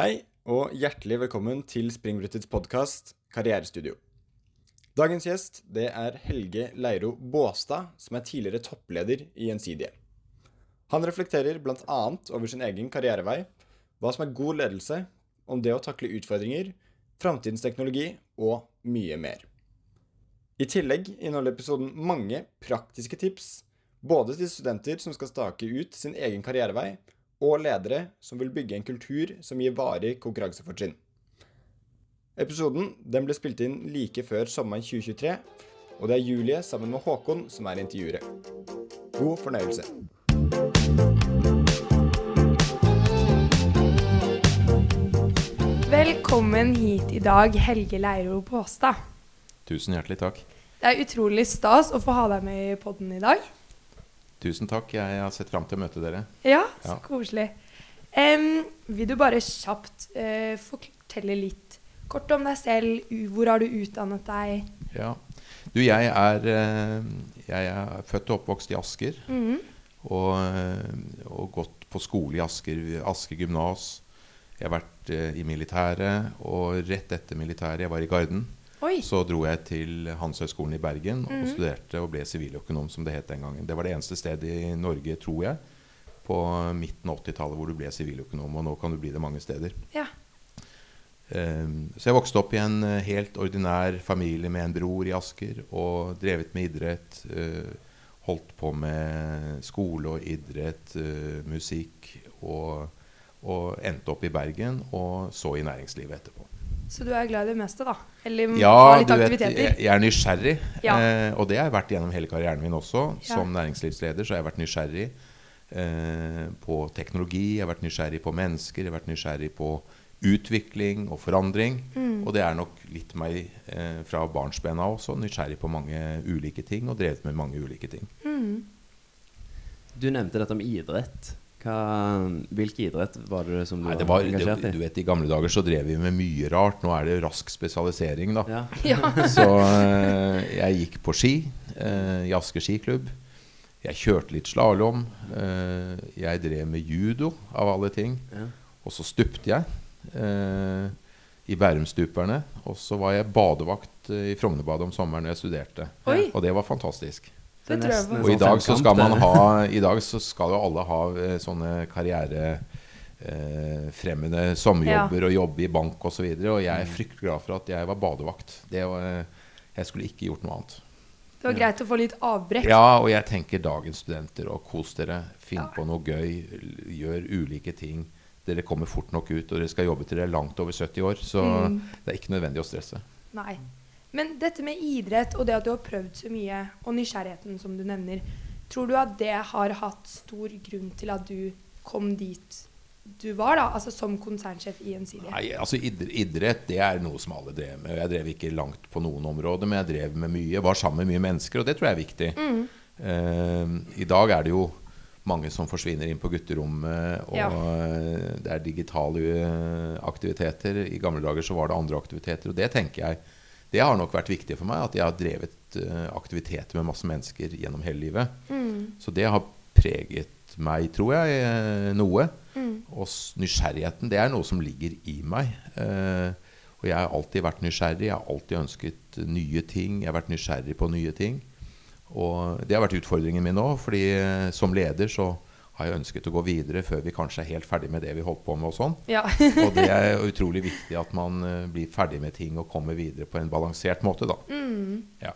Hei, og hjertelig velkommen til Springbrettets podkast Karrierestudio. Dagens gjest det er Helge Leiro Båstad, som er tidligere toppleder i Gjensidige. Han reflekterer bl.a. over sin egen karrierevei, hva som er god ledelse, om det å takle utfordringer, framtidens teknologi og mye mer. I tillegg inneholder episoden mange praktiske tips, både til studenter som skal stake ut sin egen karrierevei, og ledere som vil bygge en kultur som gir varig konkurransefortrinn. Episoden den ble spilt inn like før sommeren 2023, og det er Julie sammen med Håkon som er intervjuere. God fornøyelse. Velkommen hit i dag, Helge Leiro Båstad. Tusen hjertelig takk. Det er utrolig stas å få ha deg med i podden i dag. Tusen takk. Jeg har sett fram til å møte dere. Ja, så Ja. koselig. Um, vil du bare kjapt uh, fortelle litt kort om deg selv? Hvor har du utdannet deg? Ja. Du, jeg er, eh, jeg er født og oppvokst i Asker. Mhm. Og, eh, og gått på skole i Asker, Asker gymnas. Jeg har vært i militæret, og rett etter militæret, jeg var i Garden, Oi. så dro jeg til Handelshøyskolen i Bergen og studerte og ble siviløkonom, som det het den gangen. Det var det eneste stedet i Norge, tror jeg, på midten av 80-tallet hvor du ble siviløkonom. Og nå kan du bli det mange steder. Ja. Um, så jeg vokste opp i en eh, helt ordinær familie med en bror i Asker og drevet med idrett. Uh, holdt på med skole og idrett, uh, musikk og, og endte opp i Bergen og så i næringslivet etterpå. Så du er glad i det meste, da? Eller Ja, litt du vet, jeg er nysgjerrig. Ja. Eh, og det har jeg vært gjennom hele karrieren min også. Ja. Som næringslivsleder så har jeg vært nysgjerrig eh, på teknologi, jeg har vært nysgjerrig på mennesker, jeg har vært nysgjerrig på utvikling og forandring. Mm. Og det er nok litt meg eh, fra barnsbena også. Nysgjerrig på mange ulike ting og drevet med mange ulike ting. Mm. Du nevnte dette med idrett. Hva, hvilke idrett var det som du Nei, det var var, det, engasjert i? du vet, I gamle dager så drev vi med mye rart. Nå er det rask spesialisering, da. Ja. Ja. Så eh, jeg gikk på ski eh, i Asker skiklubb. Jeg kjørte litt slalåm. Eh, jeg drev med judo, av alle ting. Ja. Og så stupte jeg eh, i Bærumstuperne. Og så var jeg badevakt eh, i Frognerbadet om sommeren når jeg studerte. Oi. Og det var fantastisk. Det tror jeg på. Og i sånn dag så skal man ha I dag så skal jo alle ha eh, sånne karrierefremmende sommerjobber og jobbe i bank osv. Og, så og jeg er fryktelig glad for at jeg var badevakt. Det var, jeg skulle ikke gjort noe annet. Det var greit å få litt avbrekk. Ja, og jeg tenker dagens studenter, og kos dere. Finn Ja. på noe gøy. Gjør ulike ting. Dere kommer fort nok ut, og dere skal jobbe til dere er langt over 70 år. Så Mm. det er ikke nødvendig å stresse. Nei. Men dette med idrett og det at du har prøvd så mye, og nysgjerrigheten som du nevner, tror du at det har hatt stor grunn til at du kom dit du var, da? Altså som konsernsjef i Gjensidige? Nei, altså Idrett det er noe som alle drev med. Jeg drev ikke langt på noen områder, men jeg drev med mye. Var sammen med mye mennesker, og det tror jeg er viktig. Mm. Uh, I dag er det jo mange som forsvinner inn på gutterommet, og Ja. det er digitale eh, aktiviteter. I gamle dager så var det andre aktiviteter, og det tenker jeg Det har nok vært viktig for meg, at jeg har drevet eh, aktiviteter med masse mennesker gjennom hele livet. Mm. Så det har preget meg, tror jeg, eh, noe. Mm. Og nysgjerrigheten, det er noe som ligger i meg. Eh, og jeg har alltid vært nysgjerrig. Jeg har alltid ønsket nye ting. Jeg har vært nysgjerrig på nye ting. Og det har vært utfordringen min òg, fordi som leder så har jeg ønsket å gå videre før vi kanskje er helt ferdig med det vi holdt på med og sånn. Ja. Og det er utrolig viktig at man eh, blir ferdig med ting og kommer videre på en balansert måte, da. Mm. Ja.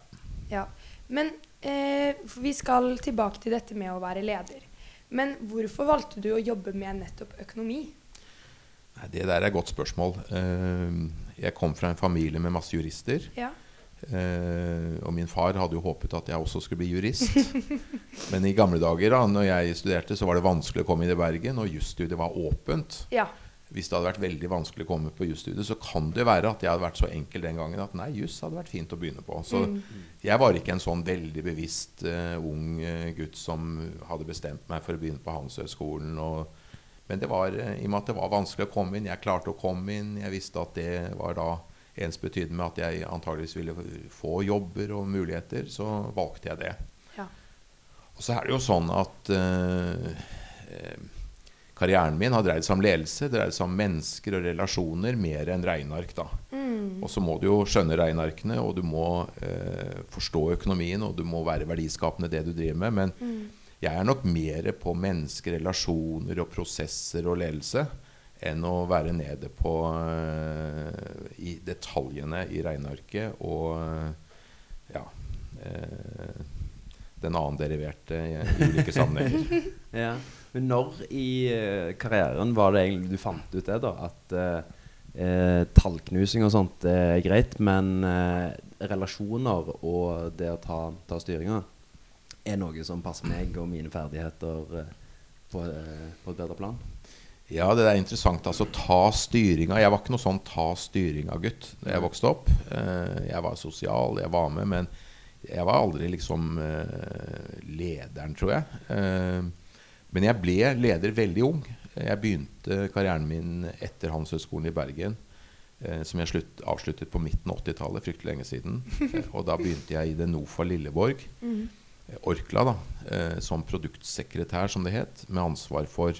ja. Men eh, vi skal tilbake til dette med å være leder. Men hvorfor valgte du å jobbe med nettopp økonomi? Nei, Det der er et godt spørsmål. Eh, Jeg kom fra en familie med masse jurister. Ja. Eh, og min far hadde jo håpet at jeg også skulle bli jurist. Men i gamle dager da når jeg studerte, så var det vanskelig å komme inn i Bergen, og jusstudiet var åpent. Ja. Hvis det hadde vært veldig vanskelig å komme på jusstudiet, så kan det være at jeg hadde vært så enkel den gangen at nei, juss hadde vært fint å begynne på. Så Mm. jeg var ikke en sånn veldig bevisst uh, ung uh, gutt som hadde bestemt meg for å begynne på Handelshøyskolen. Men det var, i og med at det var vanskelig å komme inn, jeg klarte å komme inn. Jeg visste at det var da ensbetydende med at jeg antageligvis ville få jobber og muligheter, så valgte jeg det. Ja. Og så er det jo sånn at eh, eh, karrieren min har dreid seg om ledelse, dreid seg om mennesker og relasjoner mer enn regneark. da. Mm. Og så må du jo skjønne regnearkene, og du må eh, forstå økonomien, og du må være verdiskapende det du driver med. Men Mm. jeg er nok mer på mennesker, relasjoner og prosesser og ledelse enn å være nede på eh, i detaljene i regnearket og ja eh, den annen deriverte i, ulike sammenhenger. Ja. Men når i eh, karrieren var det egentlig du fant ut det, da? At eh, tallknusing og sånt er greit, men eh, relasjoner og det å ta, ta styringa er noe som passer meg og mine ferdigheter eh, på, på et bedre plan? Ja, det er interessant. Altså, ta styringa. Jeg var ikke noe sånn ta styringa-gutt da jeg vokste opp. Eh, jeg var sosial, jeg var med, men jeg var aldri liksom eh, lederen, tror jeg. Eh, men jeg ble leder veldig ung. Jeg begynte karrieren min etter Handelshøyskolen i Bergen. Som jeg slutt, avsluttet på midten av 80-tallet, fryktelig lenge siden. Og da begynte jeg i det NOFA Lilleborg. Eh, Orkla, da, som produktsekretær, som det het, med ansvar for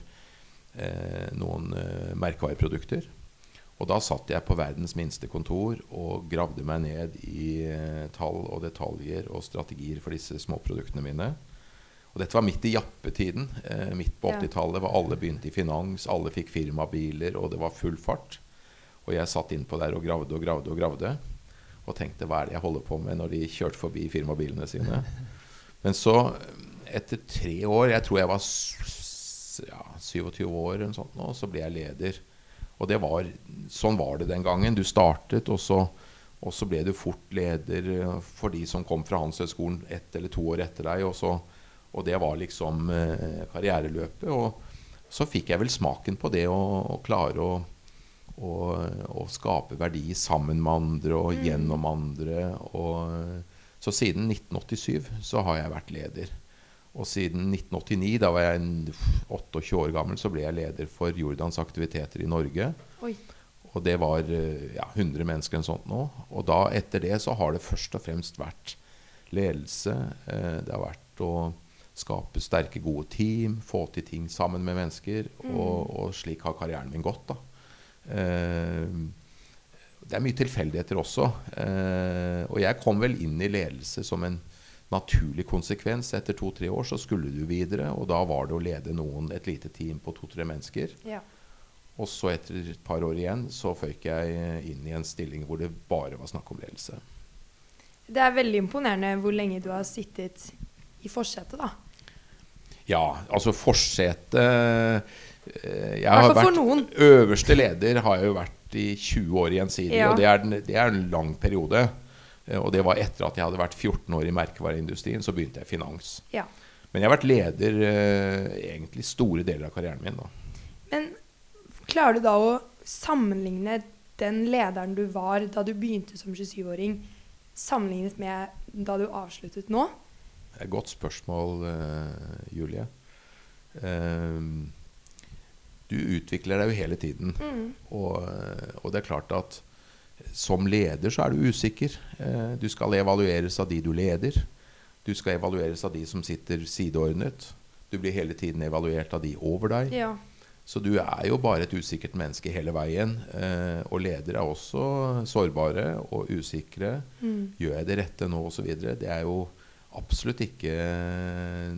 noen eh, merkevareprodukter. Og da satt jeg på verdens minste kontor og gravde meg ned i eh, tall og detaljer og strategier for disse småproduktene mine. Og dette var midt i jappetiden. Eh, midt på 80-tallet var alle begynte i finans, alle fikk firmabiler, og det var full fart. Og jeg satt innpå der og gravde og gravde og gravde. Og tenkte hva er det jeg holder på med når de kjørte forbi firmabilene sine. Men så, etter tre år Jeg tror jeg var ja, 27 år, eller sånt nå, så ble jeg leder. Og det var, sånn var det den gangen. Du startet, og så, og så ble du fort leder eh, for de som kom fra Handelshøyskolen ett eller to år etter deg. Og, så, og det var liksom eh, karriereløpet. Og så fikk jeg vel smaken på det å, å klare å, å, å skape verdi sammen med andre og gjennom andre. Og, så siden 1987 så har jeg vært leder. Og siden 1989, da var jeg 28 år gammel, så ble jeg leder for Jordans aktiviteter i Norge. Oi. Og det var eh, ja, 100 mennesker eller sånt nå. Og da etter det så har det først og fremst vært ledelse. Eh, det har vært å skape sterke, gode team, få til ting sammen med mennesker. Og, og slik har karrieren min gått. da. Eh, det er mye tilfeldigheter også. Og jeg kom vel inn i ledelse som en naturlig konsekvens. Etter to-tre år så skulle du videre, og da var det å lede noen, et lite team på to-tre mennesker. Ja. Og så etter et par år igjen så føyk jeg inn i en stilling hvor det bare var snakk om ledelse. Det er veldig imponerende hvor lenge du har sittet i forsetet, da. Ja, altså forsetet eh, Jeg har vært noen. øverste leder har jeg jo vært i 20 år gjensidig, Ja. og det er, den- det er en lang periode. Eh, Og det var etter at jeg hadde vært 14 år i merkevareindustrien, så begynte jeg i finans. Ja. Men jeg har vært leder eh, egentlig store deler av karrieren min. da. Men klarer du da å sammenligne den lederen du var da du begynte som 27-åring, sammenlignet med da du avsluttet nå? Det er et godt spørsmål, eh, Julie. Ehm, du utvikler deg jo hele tiden. Mm. Og, eh, og det er klart at som leder så er du usikker. Eh, du skal evalueres av de du leder. Du skal evalueres av de som sitter sideordnet. Du blir hele tiden evaluert av de over deg. Ja. Så du er jo bare et usikkert menneske hele veien. Eh, og ledere er også sårbare og usikre. Mm. Gjør jeg det rette nå, osv. Det er jo absolutt ikke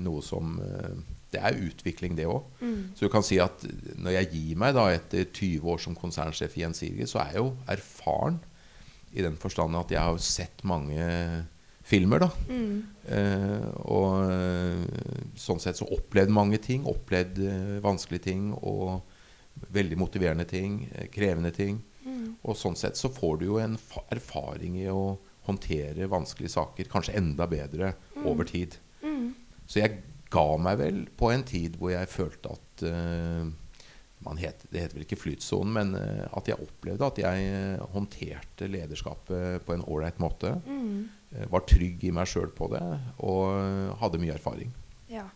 noe som eh, Det er utvikling, det òg. Mm. Så du kan si at når jeg gir meg da etter 20 år som konsernsjef i Gjensidige, så er jeg jo erfaren i den forstand at jeg har sett mange filmer, da. Mm. Eh, og eh, sånn sett så opplevd mange ting. Opplevd eh, vanskelige ting og veldig motiverende ting. Eh, krevende ting. Mm. Og sånn sett så får du jo en fa- erfaring i å håndtere vanskelige saker kanskje enda bedre over tid. Mm. Så jeg ga meg vel på en tid hvor jeg følte at eh, man het, Det heter vel ikke flytsonen, men eh, at jeg opplevde at jeg eh, håndterte lederskapet på en ålreit måte. Mm. var trygg i meg sjøl på det og hadde mye erfaring. Ja.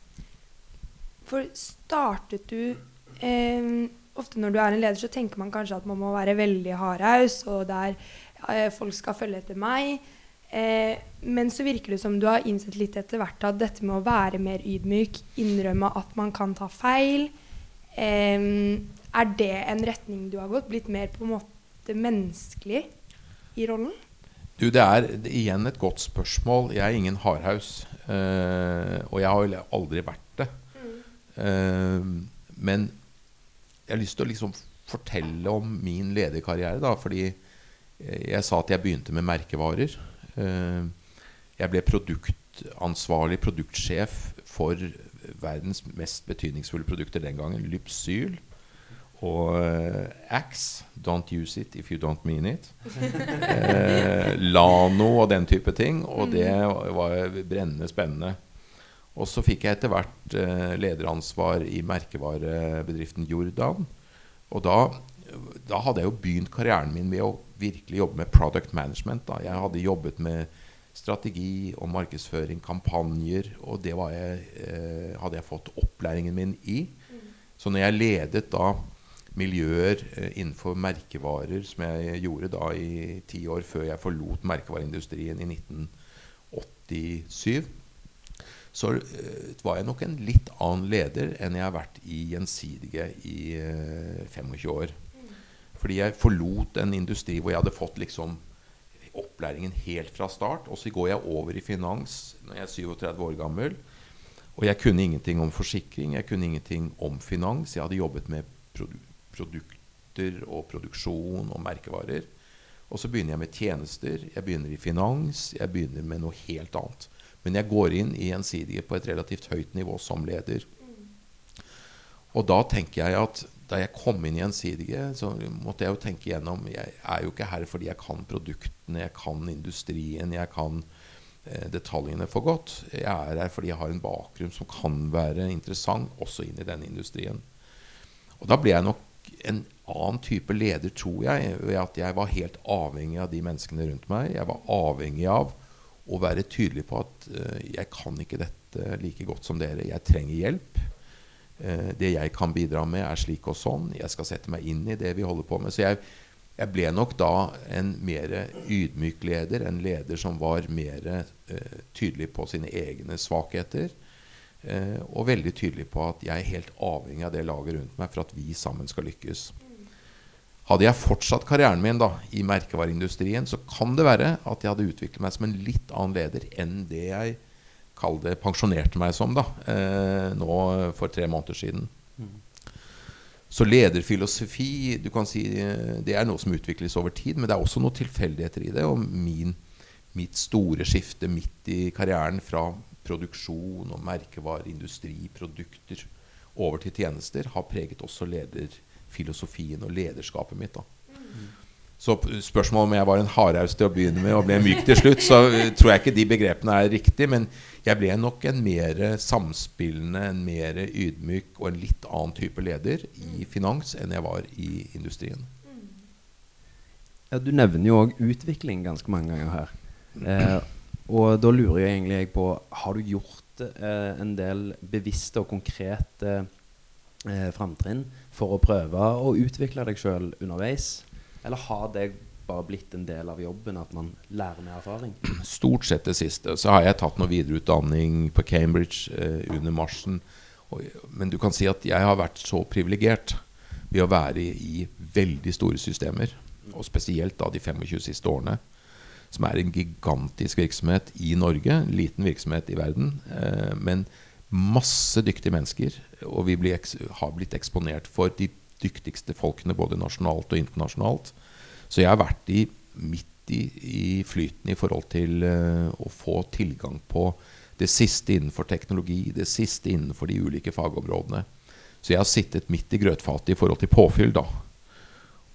For startet du eh, Ofte når du er en leder, så tenker man kanskje at man må være veldig hardhaus, og der eh, folk skal følge etter meg. Eh, men så virker det som du har innsett litt etter hvert at dette med å være mer ydmyk, innrømme at man kan ta feil, eh, er det en retning du har gått? Blitt mer på en måte menneskelig i rollen? Du, det er igjen et godt spørsmål. Jeg er ingen hardhaus. eh, og jeg har aldri vært det. Eh, men jeg har lyst til å liksom fortelle om min lederkarriere, da. Fordi jeg sa at jeg begynte med merkevarer. Eh, jeg ble produktansvarlig produktsjef for verdens mest betydningsfulle produkter den gangen. Lypsyl og uh, Axe. Don't use it if you don't mean it. Eh, Lano og den type ting. Og det var brennende spennende. Og så fikk jeg etter hvert eh, lederansvar i merkevarebedriften Jordan. Og da, da hadde jeg jo begynt karrieren min med å virkelig jobbe med product management. Da. Jeg hadde jobbet med strategi og markedsføring, kampanjer, og det jeg, eh, hadde jeg fått opplæringen min i. Så når jeg ledet da miljøer eh, innenfor merkevarer, som jeg gjorde da i ti år før jeg forlot merkevareindustrien i 1987, så eh, var jeg nok en litt annen leder enn jeg har vært i Gjensidige i eh, 25 år. Fordi jeg forlot en industri hvor jeg hadde fått liksom opplæringen helt fra start. Og så går jeg over i finans når jeg er 37 år gammel. Og jeg kunne ingenting om forsikring, jeg kunne ingenting om finans. Jeg hadde jobbet med produ produkter og produksjon og merkevarer. Og så begynner jeg med tjenester, jeg begynner i finans, jeg begynner med noe helt annet. Men jeg går inn i Gjensidige på et relativt høyt nivå som leder. Og da tenker jeg at da jeg kom inn i Gjensidige, så måtte jeg jo tenke gjennom Jeg er jo ikke her fordi jeg kan produktene, jeg kan industrien, jeg kan eh, detaljene for godt. Jeg er her fordi jeg har en bakgrunn som kan være interessant også inn i denne industrien. Og da ble jeg nok en annen type leder, tror jeg, ved at jeg var helt avhengig av de menneskene rundt meg. Jeg var avhengig av å være tydelig på at uh, jeg kan ikke dette like godt som dere. Jeg trenger hjelp. Uh, det jeg kan bidra med, er slik og sånn. Jeg skal sette meg inn i det vi holder på med. Så jeg, jeg ble nok da en mer ydmyk leder. En leder som var mer uh, tydelig på sine egne svakheter. og veldig tydelig på at jeg er helt avhengig av det laget rundt meg for at vi sammen skal lykkes. Hadde jeg fortsatt karrieren min da, i merkevareindustrien, så kan det være at jeg hadde utviklet meg som en litt annen leder enn det jeg kalte pensjonerte meg som da, eh, nå for tre måneder siden. Så lederfilosofi du kan si, det er noe som utvikles over tid, men det er også noen tilfeldigheter i det. Og min, mitt store skifte midt i karrieren fra produksjon og merkevareindustri, produkter, over til tjenester, har preget også lederfilosofien og lederskapet mitt. da. Så spørsmålet om jeg var en hardhaus til å begynne med og ble myk til slutt, så tror jeg ikke de begrepene er riktige. Men jeg ble nok en mer samspillende, en mer ydmyk og en litt annen type leder i finans enn jeg var i industrien. Ja, du nevner jo òg utvikling ganske mange ganger her. Eh, og da lurer jeg egentlig på Har du gjort eh, en del bevisste og konkrete eh, framtrinn for å prøve å utvikle deg sjøl underveis? Eller har det bare blitt en del av jobben at man lærer med erfaring? Stort sett det siste. Så har jeg tatt noe videreutdanning på Cambridge eh, under marsjen. Og, men du kan si at jeg har vært så privilegert ved å være i, veldig store systemer. Og spesielt da de 25 siste årene. Som er en gigantisk virksomhet i Norge. En liten virksomhet i verden. Eh, men masse dyktige mennesker. Og vi blir har blitt eksponert for de dyktigste folkene både nasjonalt og internasjonalt. Så jeg har vært i, midt i, i flyten i forhold til uh, å få tilgang på det siste innenfor teknologi, det siste innenfor de ulike fagområdene. Så jeg har sittet midt i grøtfatet i forhold til påfyll, da.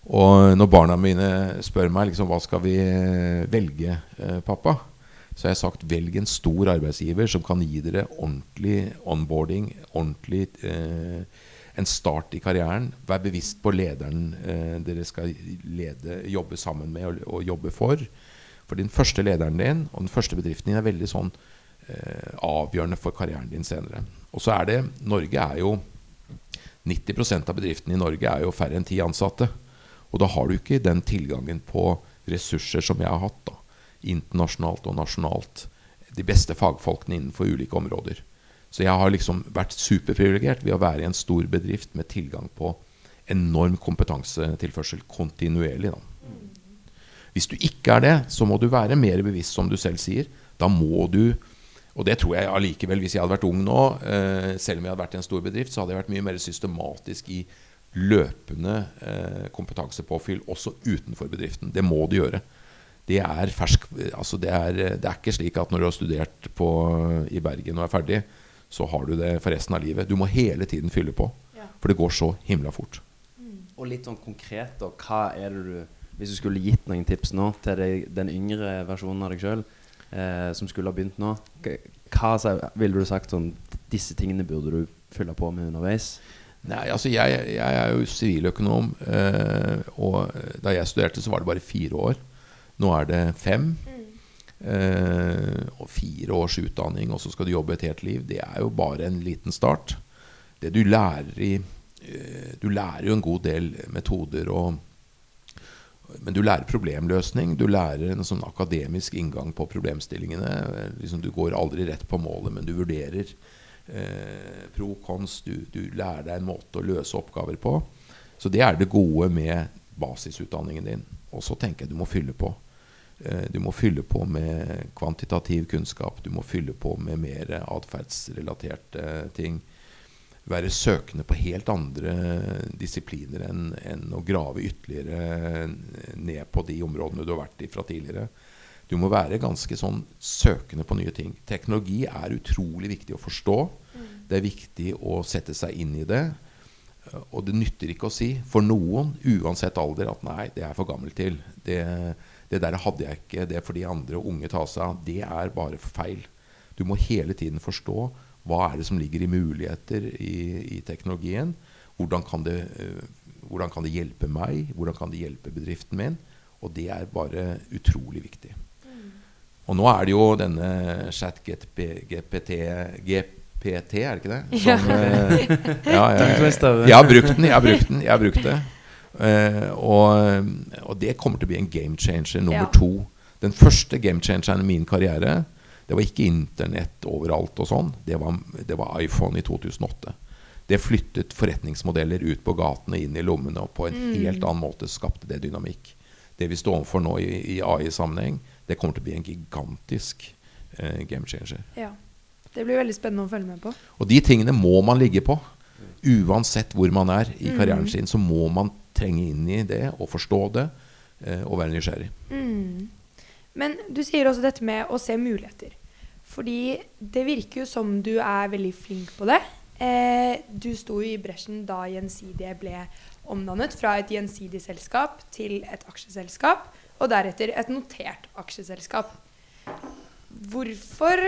Og når barna mine spør meg liksom, hva skal vi velge, uh, pappa, så har jeg sagt velg en stor arbeidsgiver som kan gi dere ordentlig onboarding, ordentlig uh, en start i karrieren. Vær bevisst på lederen eh, dere skal lede, jobbe sammen med og, og, jobbe for. For den første lederen din og den første bedriften din er veldig sånn eh, avgjørende for karrieren din senere. Og så er det Norge er jo 90% av bedriftene i Norge er jo færre enn ti ansatte. Og da har du ikke den tilgangen på ressurser som jeg har hatt. da, Internasjonalt og nasjonalt. De beste fagfolkene innenfor ulike områder. Så jeg har liksom vært superprivilegert ved å være i en stor bedrift med tilgang på enorm kompetansetilførsel kontinuerlig. Da. Hvis du ikke er det, så må du være mer bevisst, som du selv sier. Da må du Og det tror jeg allikevel, hvis jeg hadde vært ung nå, eh, selv om jeg hadde vært i en stor bedrift, så hadde jeg vært mye mer systematisk i løpende eh, kompetansepåfyll også utenfor bedriften. Det må du gjøre. Det er, fersk, altså det, er, det er ikke slik at når du har studert på, i Bergen og er ferdig, så har du det for resten av livet. Du må hele tiden fylle på. Ja. For det går så himla fort. Og litt sånn konkret, da. Hva er det du Hvis du skulle gitt noen tips nå til deg, den yngre versjonen av deg sjøl, eh, som skulle ha begynt nå, hva, ville du sagt sånn Disse tingene burde du fylle på med underveis? Nei, altså jeg, jeg er jo siviløkonom, eh, og da jeg studerte, så var det bare fire år. Nå er det fem. Eh, og fire års utdanning, og så skal du jobbe et helt liv. Det er jo bare en liten start. Det du lærer i eh, Du lærer jo en god del metoder og men du lærer problemløsning. Du lærer en sånn akademisk inngang på problemstillingene. Eh, Liksom, du går aldri rett på målet, men du vurderer eh, pro cons. Du, du lærer deg en måte å løse oppgaver på. Så det er det gode med basisutdanningen din. Og så tenker jeg du må fylle på. Eh, du må fylle på med kvantitativ kunnskap. Du må fylle på med mer atferdsrelaterte ting. Være søkende på helt andre disipliner enn enn å grave ytterligere ned på de områdene du har vært i fra tidligere. Du må være ganske sånn søkende på nye ting. Teknologi er utrolig viktig å forstå. Det er viktig å sette seg inn i det. Og det nytter ikke å si for noen, uansett alder, at nei, det er jeg for gammel til. Det, det der hadde jeg ikke. Det er fordi andre unge tar seg av. Det er bare feil. Du må hele tiden forstå hva er det som ligger i muligheter i, i teknologien. Hvordan kan, det, eh, hvordan kan det hjelpe meg? Hvordan kan det hjelpe bedriften min? Og det er bare utrolig viktig. Og nå er det jo denne chat-GPT GPT, er det ikke det? Som, ja. ja, jeg, jeg, jeg har brukt den. Jeg har brukt den, jeg har brukt det. Eh, og, og det kommer til å bli en game changer nummer Ja. to. Den første game changeren i min karriere det var ikke Internett overalt og sånn. Det var, det var iPhone i 2008. Det flyttet forretningsmodeller ut på gatene, inn i lommene, og på en helt annen måte skapte det dynamikk. Det vi står overfor nå i, i AI-sammenheng, det kommer til å bli en gigantisk eh, game changer. Ja. Det blir veldig spennende å følge med på. Og de tingene må man ligge på. Uansett hvor man er i karrieren sin, så må man trenge inn i det og forstå det eh, og være nysgjerrig. Mm. Men du sier også dette med å se muligheter. Fordi det virker jo som du er veldig flink på det. Eh, du sto jo i bresjen da Gjensidige ble omdannet fra et gjensidig selskap til et aksjeselskap, og deretter et notert aksjeselskap. Hvorfor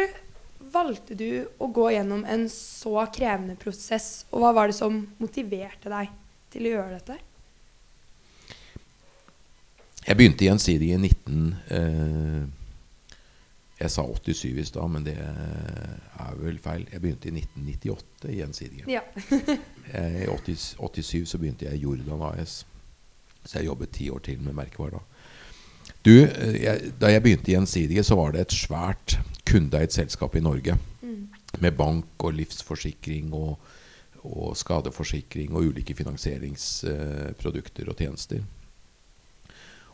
valgte du å gå gjennom en så krevende prosess, og hva var det som motiverte deg til å gjøre dette? Jeg begynte i Gjensidige i 19... Eh, jeg sa 87 i stad, men det er vel feil. Jeg begynte i 1998 i Gjensidige. Ja. Eh, I 80, 87 så begynte jeg i Jordan AS. Så jeg jobbet ti år til med merkevare da. Du, eh, jeg, da jeg begynte i Gjensidige, så var det et svært kundeeid selskap i Norge. Med bank og livsforsikring og, og skadeforsikring og ulike finansieringsprodukter og tjenester.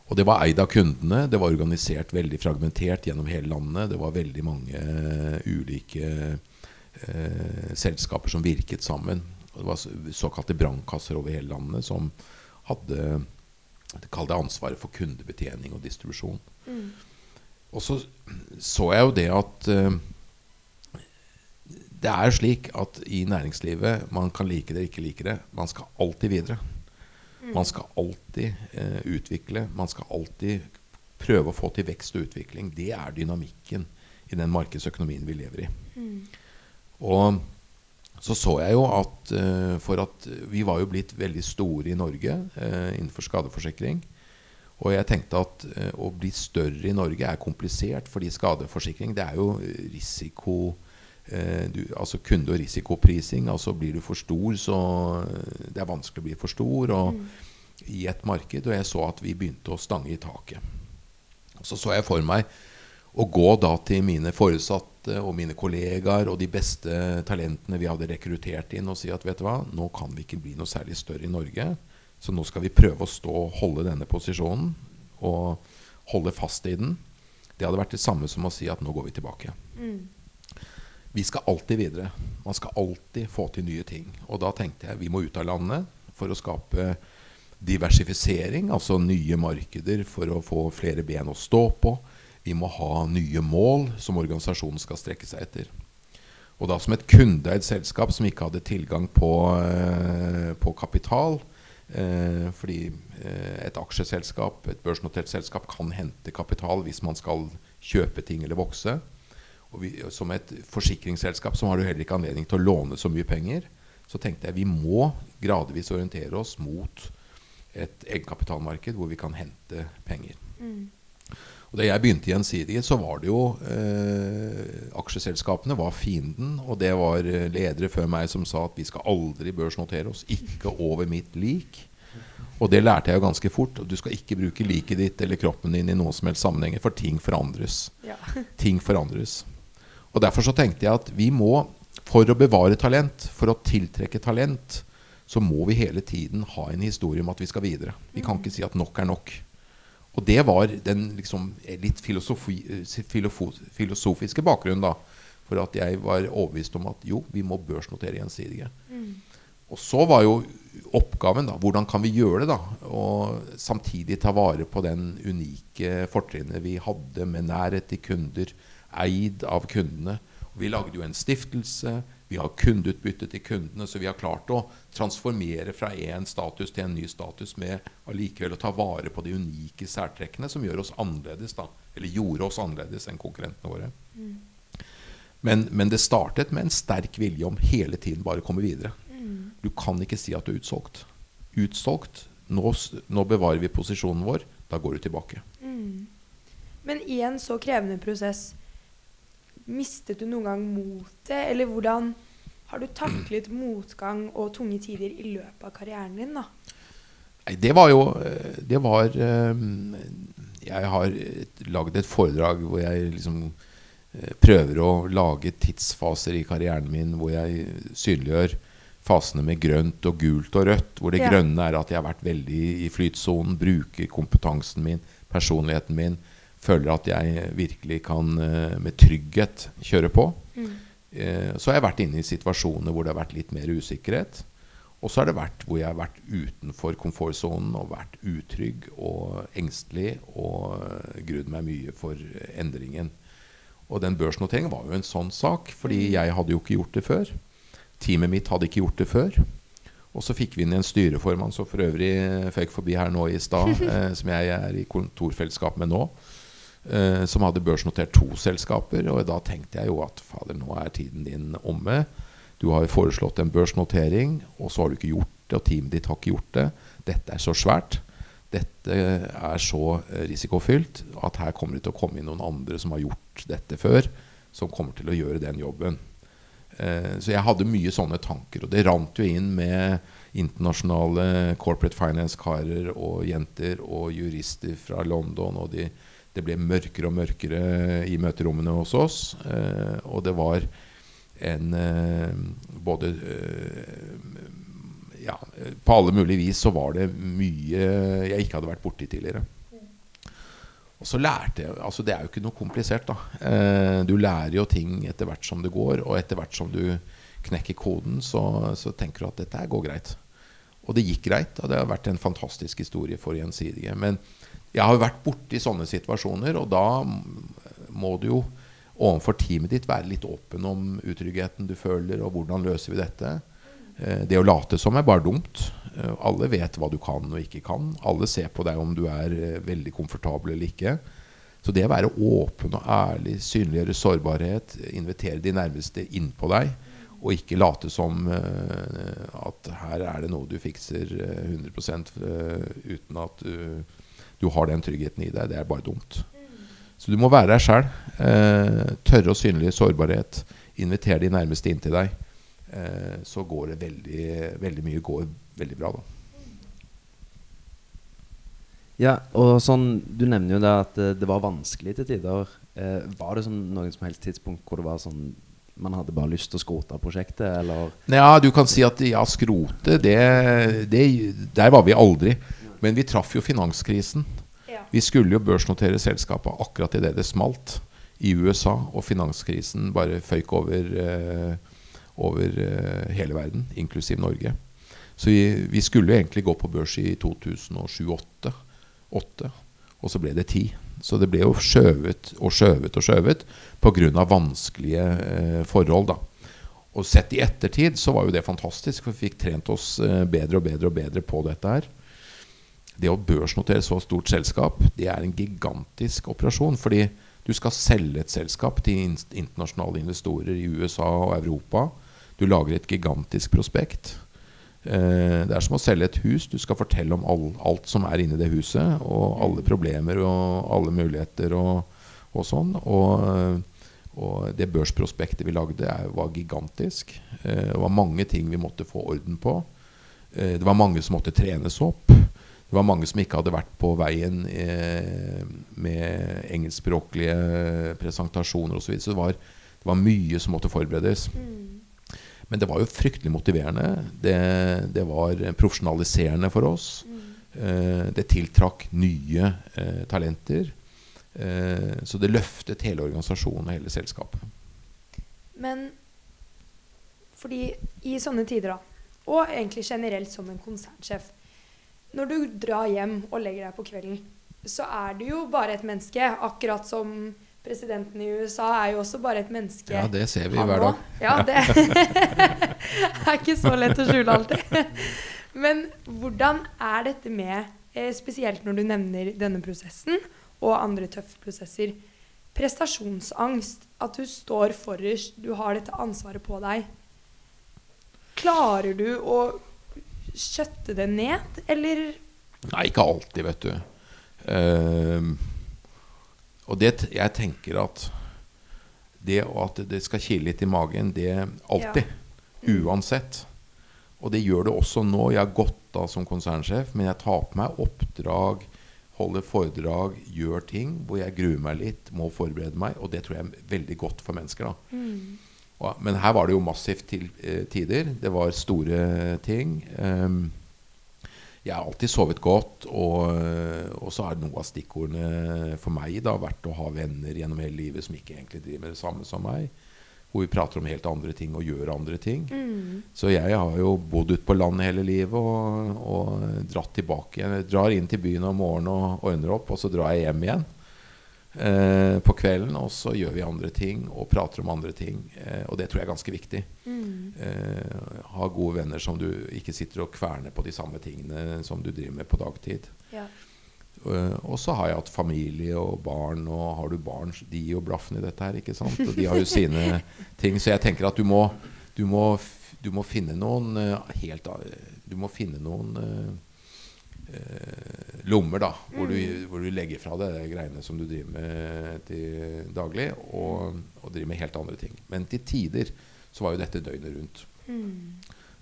Og det var eid av kundene. Det var organisert veldig fragmentert gjennom hele landet. Det var veldig mange eh, ulike eh, selskaper som virket sammen. Og det var såkalte brannkasser over hele landet som hadde Kall det ansvaret for kundebetjening og distribusjon. Og så så jeg jo det at eh, det er slik at i næringslivet Man kan like det eller ikke like det. Man skal alltid videre. Man skal alltid eh, utvikle. Man skal alltid prøve å få til vekst og utvikling. Det er dynamikken i den markedsøkonomien vi lever i. Og så så jeg jo at eh, for at vi var jo blitt veldig store i Norge eh, innenfor skadeforsikring. Og jeg tenkte at eh, å bli større i Norge er komplisert, fordi skadeforsikring det er jo risiko du, Altså kunde- og risikoprising. Altså blir du for stor, så eh, det er vanskelig å bli for stor og, i et marked. Og jeg så at vi begynte å stange i taket. Så så jeg for meg å gå da til mine foresatte og mine kollegaer og de beste talentene vi hadde rekruttert inn, og si at vet du hva, nå kan vi ikke bli noe særlig større i Norge. Så nå skal vi prøve å stå og holde denne posisjonen og holde fast i den. Det hadde vært det samme som å si at nå går vi tilbake. Vi skal alltid videre. Man skal alltid få til nye ting. Og da tenkte jeg vi må ut av landet for å skape diversifisering, altså nye markeder for å få flere ben å stå på. Vi må ha nye mål som organisasjonen skal strekke seg etter. Og da som et kundeeid selskap som ikke hadde tilgang på, eh, på kapital, Eh, fordi eh, et aksjeselskap, et børsnotert selskap, kan hente kapital hvis man skal kjøpe ting eller vokse. Og vi, som et forsikringsselskap så har du heller ikke anledning til å låne så mye penger. Så tenkte jeg vi må gradvis orientere oss mot et egenkapitalmarked hvor vi kan hente penger. Mm. Og Da jeg begynte i Gjensidige, så var det jo eh, Aksjeselskapene var fienden. Og det var eh, ledere før meg som sa at vi skal aldri børsnotere oss. Ikke over mitt lik. Og det lærte jeg jo ganske fort. Du skal ikke bruke liket ditt eller kroppen din i noen som helst sammenhenger, for ting forandres. Ja. ting forandres. Og Derfor så tenkte jeg at vi må, for å bevare talent, for å tiltrekke talent, så må vi hele tiden ha en historie om at vi skal videre. Vi kan ikke si at nok er nok. Og det var den liksom, litt filosofi, filosofiske bakgrunnen da, for at jeg var overbevist om at jo, vi må børsnotere gjensidige. Mm. Og så var jo oppgaven da, hvordan kan vi gjøre det, da? Og samtidig ta vare på den unike fortrinnet vi hadde med nærhet til kunder, eid av kundene. Og vi lagde jo en stiftelse. Vi har kundeutbytte til kundene, så vi har klart å transformere fra én status til en ny status med allikevel å ta vare på de unike særtrekkene som gjør oss annerledes, da, eller gjorde oss annerledes enn konkurrentene våre. Mm. Men, men, det startet med en sterk vilje om hele tiden bare komme videre. Mm. Du kan ikke si at du er utsolgt. Utsolgt. Nå, nå bevarer vi posisjonen vår. Da går du tilbake. Mm. Men i en så krevende prosess Mistet du noen gang motet, eller hvordan har du taklet motgang og tunge tider i løpet av karrieren din? da? Nei, det var jo eh, Det var eh, Jeg har lagd et foredrag hvor jeg liksom eh, prøver å lage tidsfaser i karrieren min hvor jeg synliggjør fasene med grønt og gult og rødt. Hvor det ja. grønne er at jeg har vært veldig i flytsonen, bruker kompetansen min, personligheten min føler at jeg virkelig kan eh, med trygghet kjøre på. Mm. Eh, så har jeg vært inne i situasjoner hvor det har vært litt mer usikkerhet. Og så har det vært hvor jeg har vært utenfor komfortsonen og vært utrygg og engstelig og eh, grudd meg mye for endringen. Og den børsnoteringen var jo en sånn sak, fordi mm. jeg hadde jo ikke gjort det før. Teamet mitt hadde ikke gjort det før. Og så fikk vi inn en styreformann som for øvrig føk forbi her nå i stad, eh, som jeg er i kontorfellesskap med nå eh, som hadde børsnotert to selskaper. Og da tenkte jeg jo at fader, nå er tiden din omme. Du har jo foreslått en børsnotering, og så har du ikke gjort det, og teamet ditt har ikke gjort det. Dette er så svært. Dette er så risikofylt at her kommer det til å komme inn noen andre som har gjort dette før, som kommer til å gjøre den jobben. Eh, så jeg hadde mye sånne tanker. Og det rant jo inn med internasjonale corporate finance-karer og jenter og jurister fra London. Og de det ble mørkere og mørkere i møterommene hos oss. Eh, og det var en eh, Både eh, ja, På alle mulige vis så var det mye jeg ikke hadde vært borti tidligere. Og så lærte jeg altså Det er jo ikke noe komplisert. da Du lærer jo ting etter hvert som det går, og etter hvert som du knekker koden, så, så tenker du at dette går greit. Og det gikk greit, og det har vært en fantastisk historie for Gjensidige. Men jeg har vært borti sånne situasjoner, og da må du jo overfor teamet ditt være litt åpen om utryggheten du føler, og hvordan løser vi dette. Eh, det å late som er bare dumt. Eh, alle vet hva du kan og ikke kan. Alle ser på deg om du er eh, veldig komfortabel eller ikke. Så det å være åpen og ærlig, synliggjøre sårbarhet, invitere de nærmeste innpå deg, og ikke late som at her er det noe du fikser 100% uten at du du har den tryggheten i deg. Det er bare dumt. Så du må være deg sjæl. Eh, tørre å synlige sårbarhet. Invitere de nærmeste inn til deg. Eh, så går det veldig, veldig mye går veldig bra, da. Ja, og sånn, Du nevner jo det at det var vanskelig til tider Eh, var det sånn noen som helst tidspunkt hvor det var sånn man hadde bare lyst til å skrote prosjektet, eller? Ja, du kan si at ja, skrote, det, det Der var vi aldri. Men vi traff jo finanskrisen. Ja. Vi skulle jo børsnotere selskapet akkurat idet det smalt i USA, og finanskrisen bare føyk over, eh, over eh, hele verden, inklusiv Norge. Så vi, vi skulle egentlig gå på børs i 2007-2008, og så ble det 10. Så det ble jo skjøvet og skjøvet og skjøvet pga. vanskelige eh, forhold. da. Og sett i ettertid så var jo det fantastisk, for vi fikk trent oss bedre og bedre og bedre på dette her. Det å børsnotere så stort selskap, det er en gigantisk operasjon. Fordi du skal selge et selskap til internasjonale investorer i USA og Europa. Du lager et gigantisk prospekt. Eh, det er som å selge et hus. Du skal fortelle om all, alt som er inni det huset, og alle problemer og alle muligheter og, og sånn. Og, eh, og det børsprospektet vi lagde, var gigantisk. Eh, det var mange ting vi måtte få orden på. Det var mange som måtte trenes opp. Det var mange som ikke hadde vært på veien eh, med engelskspråklige presentasjoner osv. Så, videre. så det var, det var mye som måtte forberedes. Men det var jo fryktelig motiverende. Det, det var profesjonaliserende for oss. Eh, det tiltrakk nye eh, talenter. Eh, så det løftet hele organisasjonen og hele selskapet. Men fordi i sånne tider, da, og egentlig generelt som en konsernsjef Når du drar hjem og legger deg på kvelden, så er du jo bare et menneske. Akkurat som presidenten i USA er jo også bare et menneske. Ja, det ser vi hver dag. Ja, det er ikke så lett å skjule alltid. Men hvordan er dette med, eh, spesielt når du nevner denne prosessen og andre tøffe prosesser, prestasjonsangst, at du står forrest, du har dette ansvaret på deg. Klarer du å skjøtte det ned, eller Nei, ikke alltid, vet du. Uh, og det, jeg tenker at det at det skal kile litt i magen, det alltid. Uansett. Og det gjør det også nå. Jeg har gått av som konsernsjef, men jeg tar på meg oppdrag, holder foredrag, gjør ting hvor jeg gruer meg litt, må forberede meg. Og det tror jeg er veldig godt for mennesker. da. Og, men her var det jo massivt til eh, tider. Det var store ting. Ehm, jeg har alltid sovet godt, og, og så er noe av stikkordene for meg da vært å ha venner gjennom hele livet som ikke egentlig driver med det samme som meg. Hvor vi prater om helt andre ting og gjør andre ting. Så jeg har jo bodd ute på landet hele livet og, og dratt tilbake. Jeg drar inn til byen om morgenen og ordner opp, og så drar jeg hjem igjen eh, på kvelden. Og så gjør vi andre ting og prater om andre ting. Eh, og det tror jeg er ganske viktig. Eh, ha gode venner som du ikke sitter og kverner på de samme tingene som du driver med på dagtid. ja. Uh, og så har jeg hatt familie og barn, og har du barn, de gir jo blaffen i dette her, ikke sant? Og de har jo sine ting. Så jeg tenker at du må, du må, du må finne noen uh, helt Du må finne noen eh, lommer, da, hvor, du, hvor du legger fra deg de greiene som du driver med til daglig, og, og driver med helt andre ting. Men til tider så var jo dette døgnet rundt.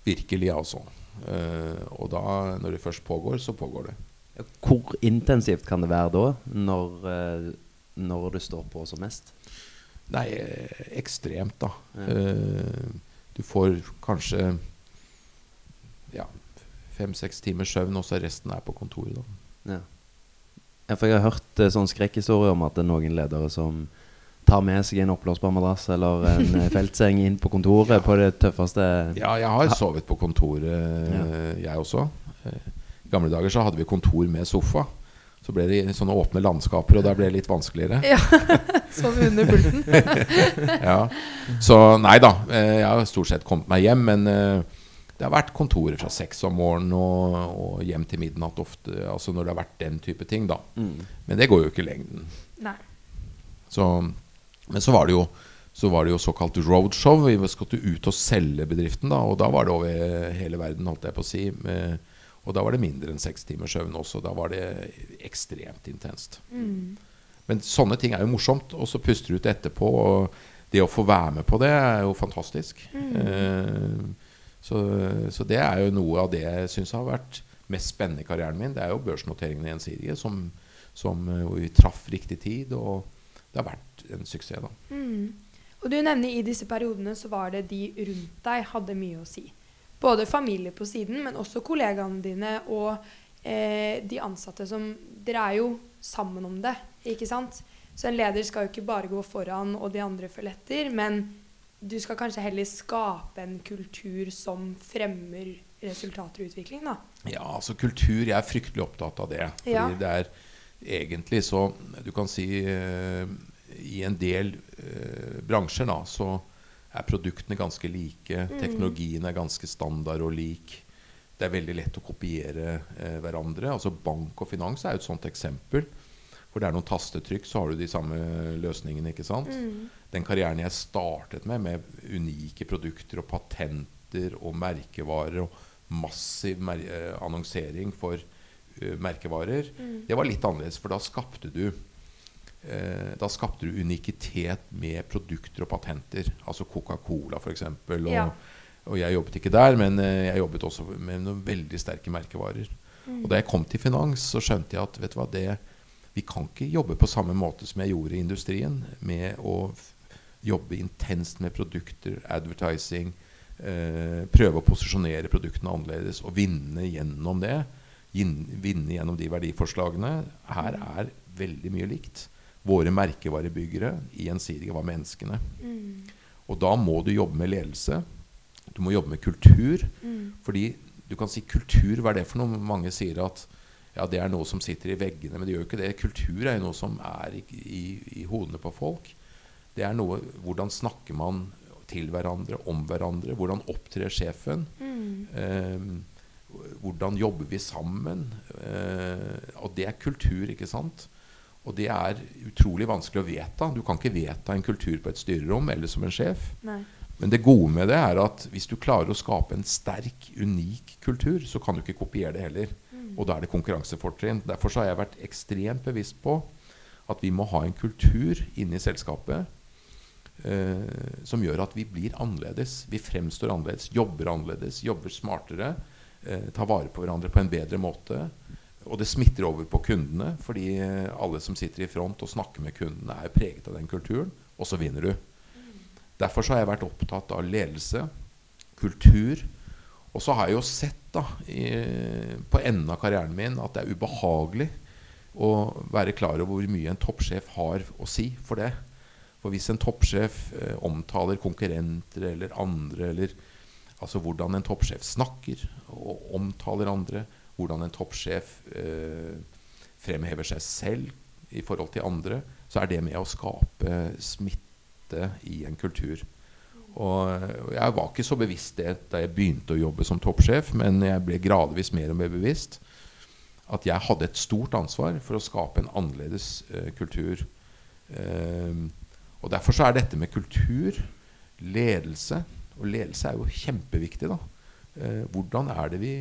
Virkelig, altså. Eh, og da, når det først pågår, så pågår det. Hvor intensivt kan det være da, når, eh, når det står på som mest? Nei, eh, ekstremt, da. Ja. Eh, du får kanskje fem-seks timers søvn, og så resten er på kontoret. da. Ja. ja, for jeg har hørt eh, sånn skrekkhistorier om at det er noen ledere som tar med seg en oppblåsbar madrass eller en eh, feltseng inn på kontoret på det tøffeste Ja, jeg har sovet på kontoret, ja. jeg også. Eh, I gamle dager så hadde vi kontor med sofa. Så ble det sånne åpne landskaper, og der ble det litt vanskeligere. ja. Sov under pulten. ja. Så nei da, eh, jeg har stort sett kommet meg hjem, men eh, det har vært kontorer fra seks om morgenen og, og hjem til midnatt ofte. Altså når det har vært den type ting, da. Men det går jo ikke i lengden. Nei. Så, men så var det jo så var det jo såkalt roadshow. Vi skulle ut og selge bedriften. da Og da var det over hele verden, holdt jeg på å si. Og da var det mindre enn seks timers søvn også. Da var det ekstremt intenst. Men sånne ting er jo morsomt. Og så puster du ut etterpå. Og det å få være med på det er jo fantastisk. Eh, så, så det er jo noe av det jeg syns har vært mest spennende i karrieren min. Det er jo børsnoteringene gjensidige, som, som, eh, hvor vi traff riktig tid. Og det har vært en suksess, da. Mm. Og du nevner i disse periodene så var det de rundt deg hadde mye å si. Både familie på siden, men også kollegaene dine og eh, de ansatte som Dere er jo sammen om det, ikke sant? Så en leder skal jo ikke bare gå foran og de andre følge etter, men du skal kanskje heller skape en kultur som fremmer resultater og utvikling, da. Ja, altså kultur Jeg er fryktelig opptatt av det. Fordi Ja. det er egentlig så Du kan si uh, i en del uh, bransjer da, så er produktene ganske like. Teknologien er ganske standard og lik. Det er veldig lett å kopiere uh, hverandre. Altså Bank og finans er et sånt eksempel. Hvor det er noen tastetrykk, så har du de samme løsningene. ikke sant? Den karrieren jeg startet med, med unike produkter og patenter og merkevarer og massiv mer eh, annonsering for uh, merkevarer, det var litt annerledes. For da skapte du uh, da skapte du unikitet med produkter og patenter. Altså Coca-Cola, f.eks. Og, Ja. og jeg jobbet ikke der, men uh, jeg jobbet også med noen veldig sterke merkevarer. Og da jeg kom til finans, så skjønte jeg at vet du hva, det, vi kan ikke jobbe på samme måte som jeg gjorde i industrien, med å jobbe intenst med produkter, advertising, eh, prøve å posisjonere produktene annerledes og vinne gjennom det. Vinne gjennom de verdiforslagene. Her er veldig mye likt. Våre merkevarebyggere i Gjensidige var menneskene. Og da må du jobbe med ledelse. Du må jobbe med kultur. Fordi du kan si kultur, hva er det for noe? Mange sier at ja, det er noe som sitter i veggene, men det gjør jo ikke det. Kultur er jo noe som er i, i, i hodene på folk. Det er noe Hvordan snakker man til hverandre, om hverandre? Hvordan opptrer sjefen? Eh, hvordan jobber vi sammen? Eh, og det er kultur, ikke sant? Og det er utrolig vanskelig å vedta. Du kan ikke vedta en kultur på et styrerom eller som en sjef. Nei. Men det gode med det er at hvis du klarer å skape en sterk, unik kultur, så kan du ikke kopiere det heller. Og da er det konkurransefortrinn. Derfor så har jeg vært ekstremt bevisst på at vi må ha en kultur inne i selskapet som gjør at vi blir annerledes. Vi fremstår annerledes, jobber annerledes, jobber smartere. Eh, tar vare på hverandre på en bedre måte. Og det smitter over på kundene, fordi eh, alle som sitter i front og snakker med kundene, er preget av den kulturen. Og så vinner du. Derfor har jeg vært opptatt av ledelse, kultur. Og så har jeg jo sett da, i, på enden av karrieren min at det er ubehagelig å være klar over hvor mye en toppsjef har å si for det. For hvis en toppsjef eh, omtaler konkurrenter eller andre, eller altså hvordan en toppsjef snakker og omtaler andre, hvordan en toppsjef eh, fremhever seg selv i forhold til andre, så er det med å skape smitte i en kultur. Og jeg var ikke så bevisst det da jeg begynte å jobbe som toppsjef, men jeg ble gradvis mer og mer bevisst at jeg hadde et stort ansvar for å skape en annerledes eh, kultur. Eh, og Derfor så er dette med kultur, ledelse Og ledelse er jo kjempeviktig. da. Eh, hvordan er det vi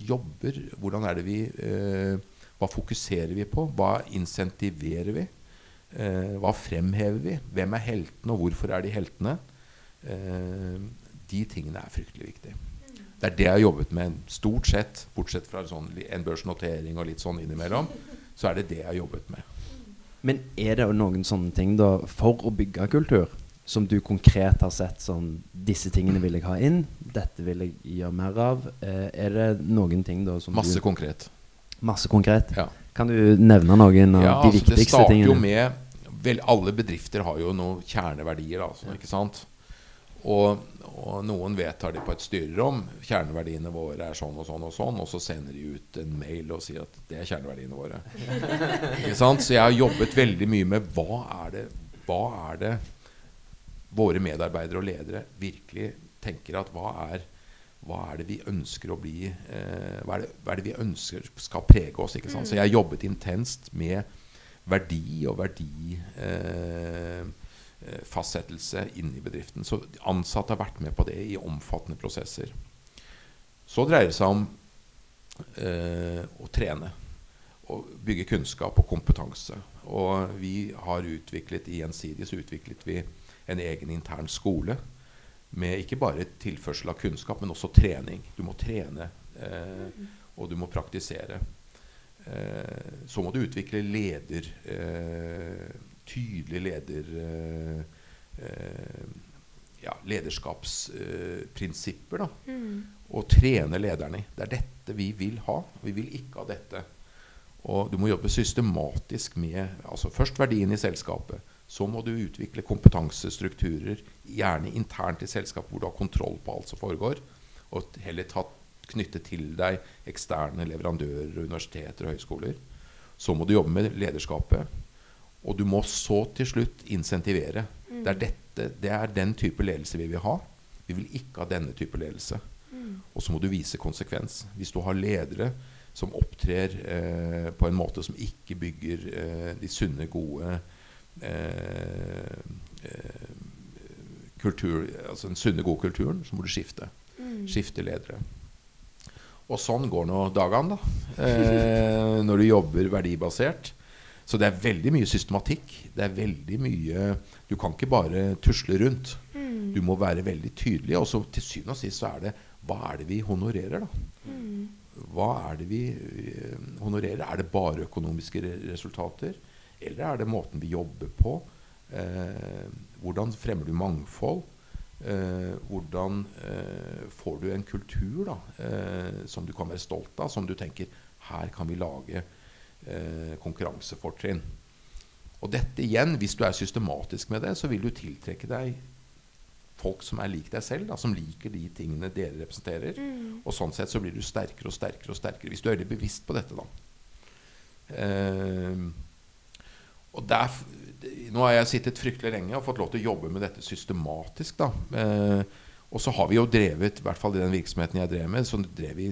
jobber? Hvordan er det vi eh, Hva fokuserer vi på? Hva insentiverer vi? Eh, hva fremhever vi? Hvem er heltene, og hvorfor er de heltene? Eh, de tingene er fryktelig viktige. Det er det jeg har jobbet med stort sett, bortsett fra sånn, en børsnotering og litt sånn innimellom. Så er det det jeg har jobbet med. Men er det noen sånne ting da for å bygge kultur som du konkret har sett sånn Disse tingene vil jeg ha inn. Dette vil jeg gjøre mer av. Eh, er det noen ting da som Masse du konkret. Masse konkret? Ja. Kan du nevne noen av Ja, de altså, det starter tingene? jo med vel, Alle bedrifter har jo noen kjerneverdier. Altså, ikke sant? Og, og noen vedtar de på et styrerom. Kjerneverdiene våre er sånn og sånn og sånn. Og så sender de ut en mail og sier at det er kjerneverdiene våre. ikke sant? Så jeg har jobbet veldig mye med hva er det, hva er det våre medarbeidere og ledere virkelig tenker at hva er hva er det vi ønsker å bli eh, hva, er det, hva er det vi ønsker skal prege oss? ikke sant? Så jeg har jobbet intenst med verdi og verdi eh, fastsettelse inn i bedriften. Så ansatte har vært med på det i omfattende prosesser. Så dreier det seg om eh, å trene. Og bygge kunnskap og kompetanse. Og vi har utviklet i Gjensidig så utviklet vi en egen intern skole med ikke bare tilførsel av kunnskap, men også trening. Du må trene, eh, og du må praktisere. Eh, så må du utvikle leder, tydelige leder... Eh, eh, ja, lederskapsprinsipper. Mm. Og trene lederne. Det er dette vi vil ha. Vi vil ikke ha dette. Og du må jobbe systematisk med altså først verdien i selskapet. Så må du utvikle kompetansestrukturer, gjerne internt i selskapet, hvor du har kontroll på alt som foregår. Og heller ta, knytte til deg eksterne leverandører, universiteter og høyskoler. Så må du jobbe med lederskapet. Og du må så til slutt insentivere. Det, er dette, det er den type ledelse vi vil ha. Vi vil ikke ha denne type ledelse. Og så må du vise konsekvens. Hvis du har ledere som opptrer eh, på en måte som ikke bygger eh, de sunne, gode eh, eh, kultur, altså den sunne, gode kulturen, så må du skifte. Skifte ledere. Og sånn går nå dagene, da. Eh, når du jobber verdibasert. Så det er veldig mye systematikk. Det er veldig mye Du kan ikke bare tusle rundt. Du må være veldig tydelig. Og så til syvende og sist så er det hva er det vi honorerer, da? Hva er det vi eh, honorerer? Er det bare økonomiske resultater? Eller er det måten vi jobber på? Eh, hvordan fremmer du mangfold? Eh, hvordan eh, får du en kultur da, eh, som du kan være stolt av? Som du tenker her kan vi lage eh, konkurransefortrinn. Og dette igjen, hvis du er systematisk med det, så vil du tiltrekke deg folk som er lik deg selv, da, som liker de tingene dere representerer. Og sånn sett så blir du sterkere og sterkere og sterkere hvis du er veldig bevisst på dette. da. Eh, og der, nå har jeg sittet fryktelig lenge og fått lov til å jobbe med dette systematisk. da. Eh, og så har vi jo drevet, i hvert fall i den virksomheten jeg drev med, så drev vi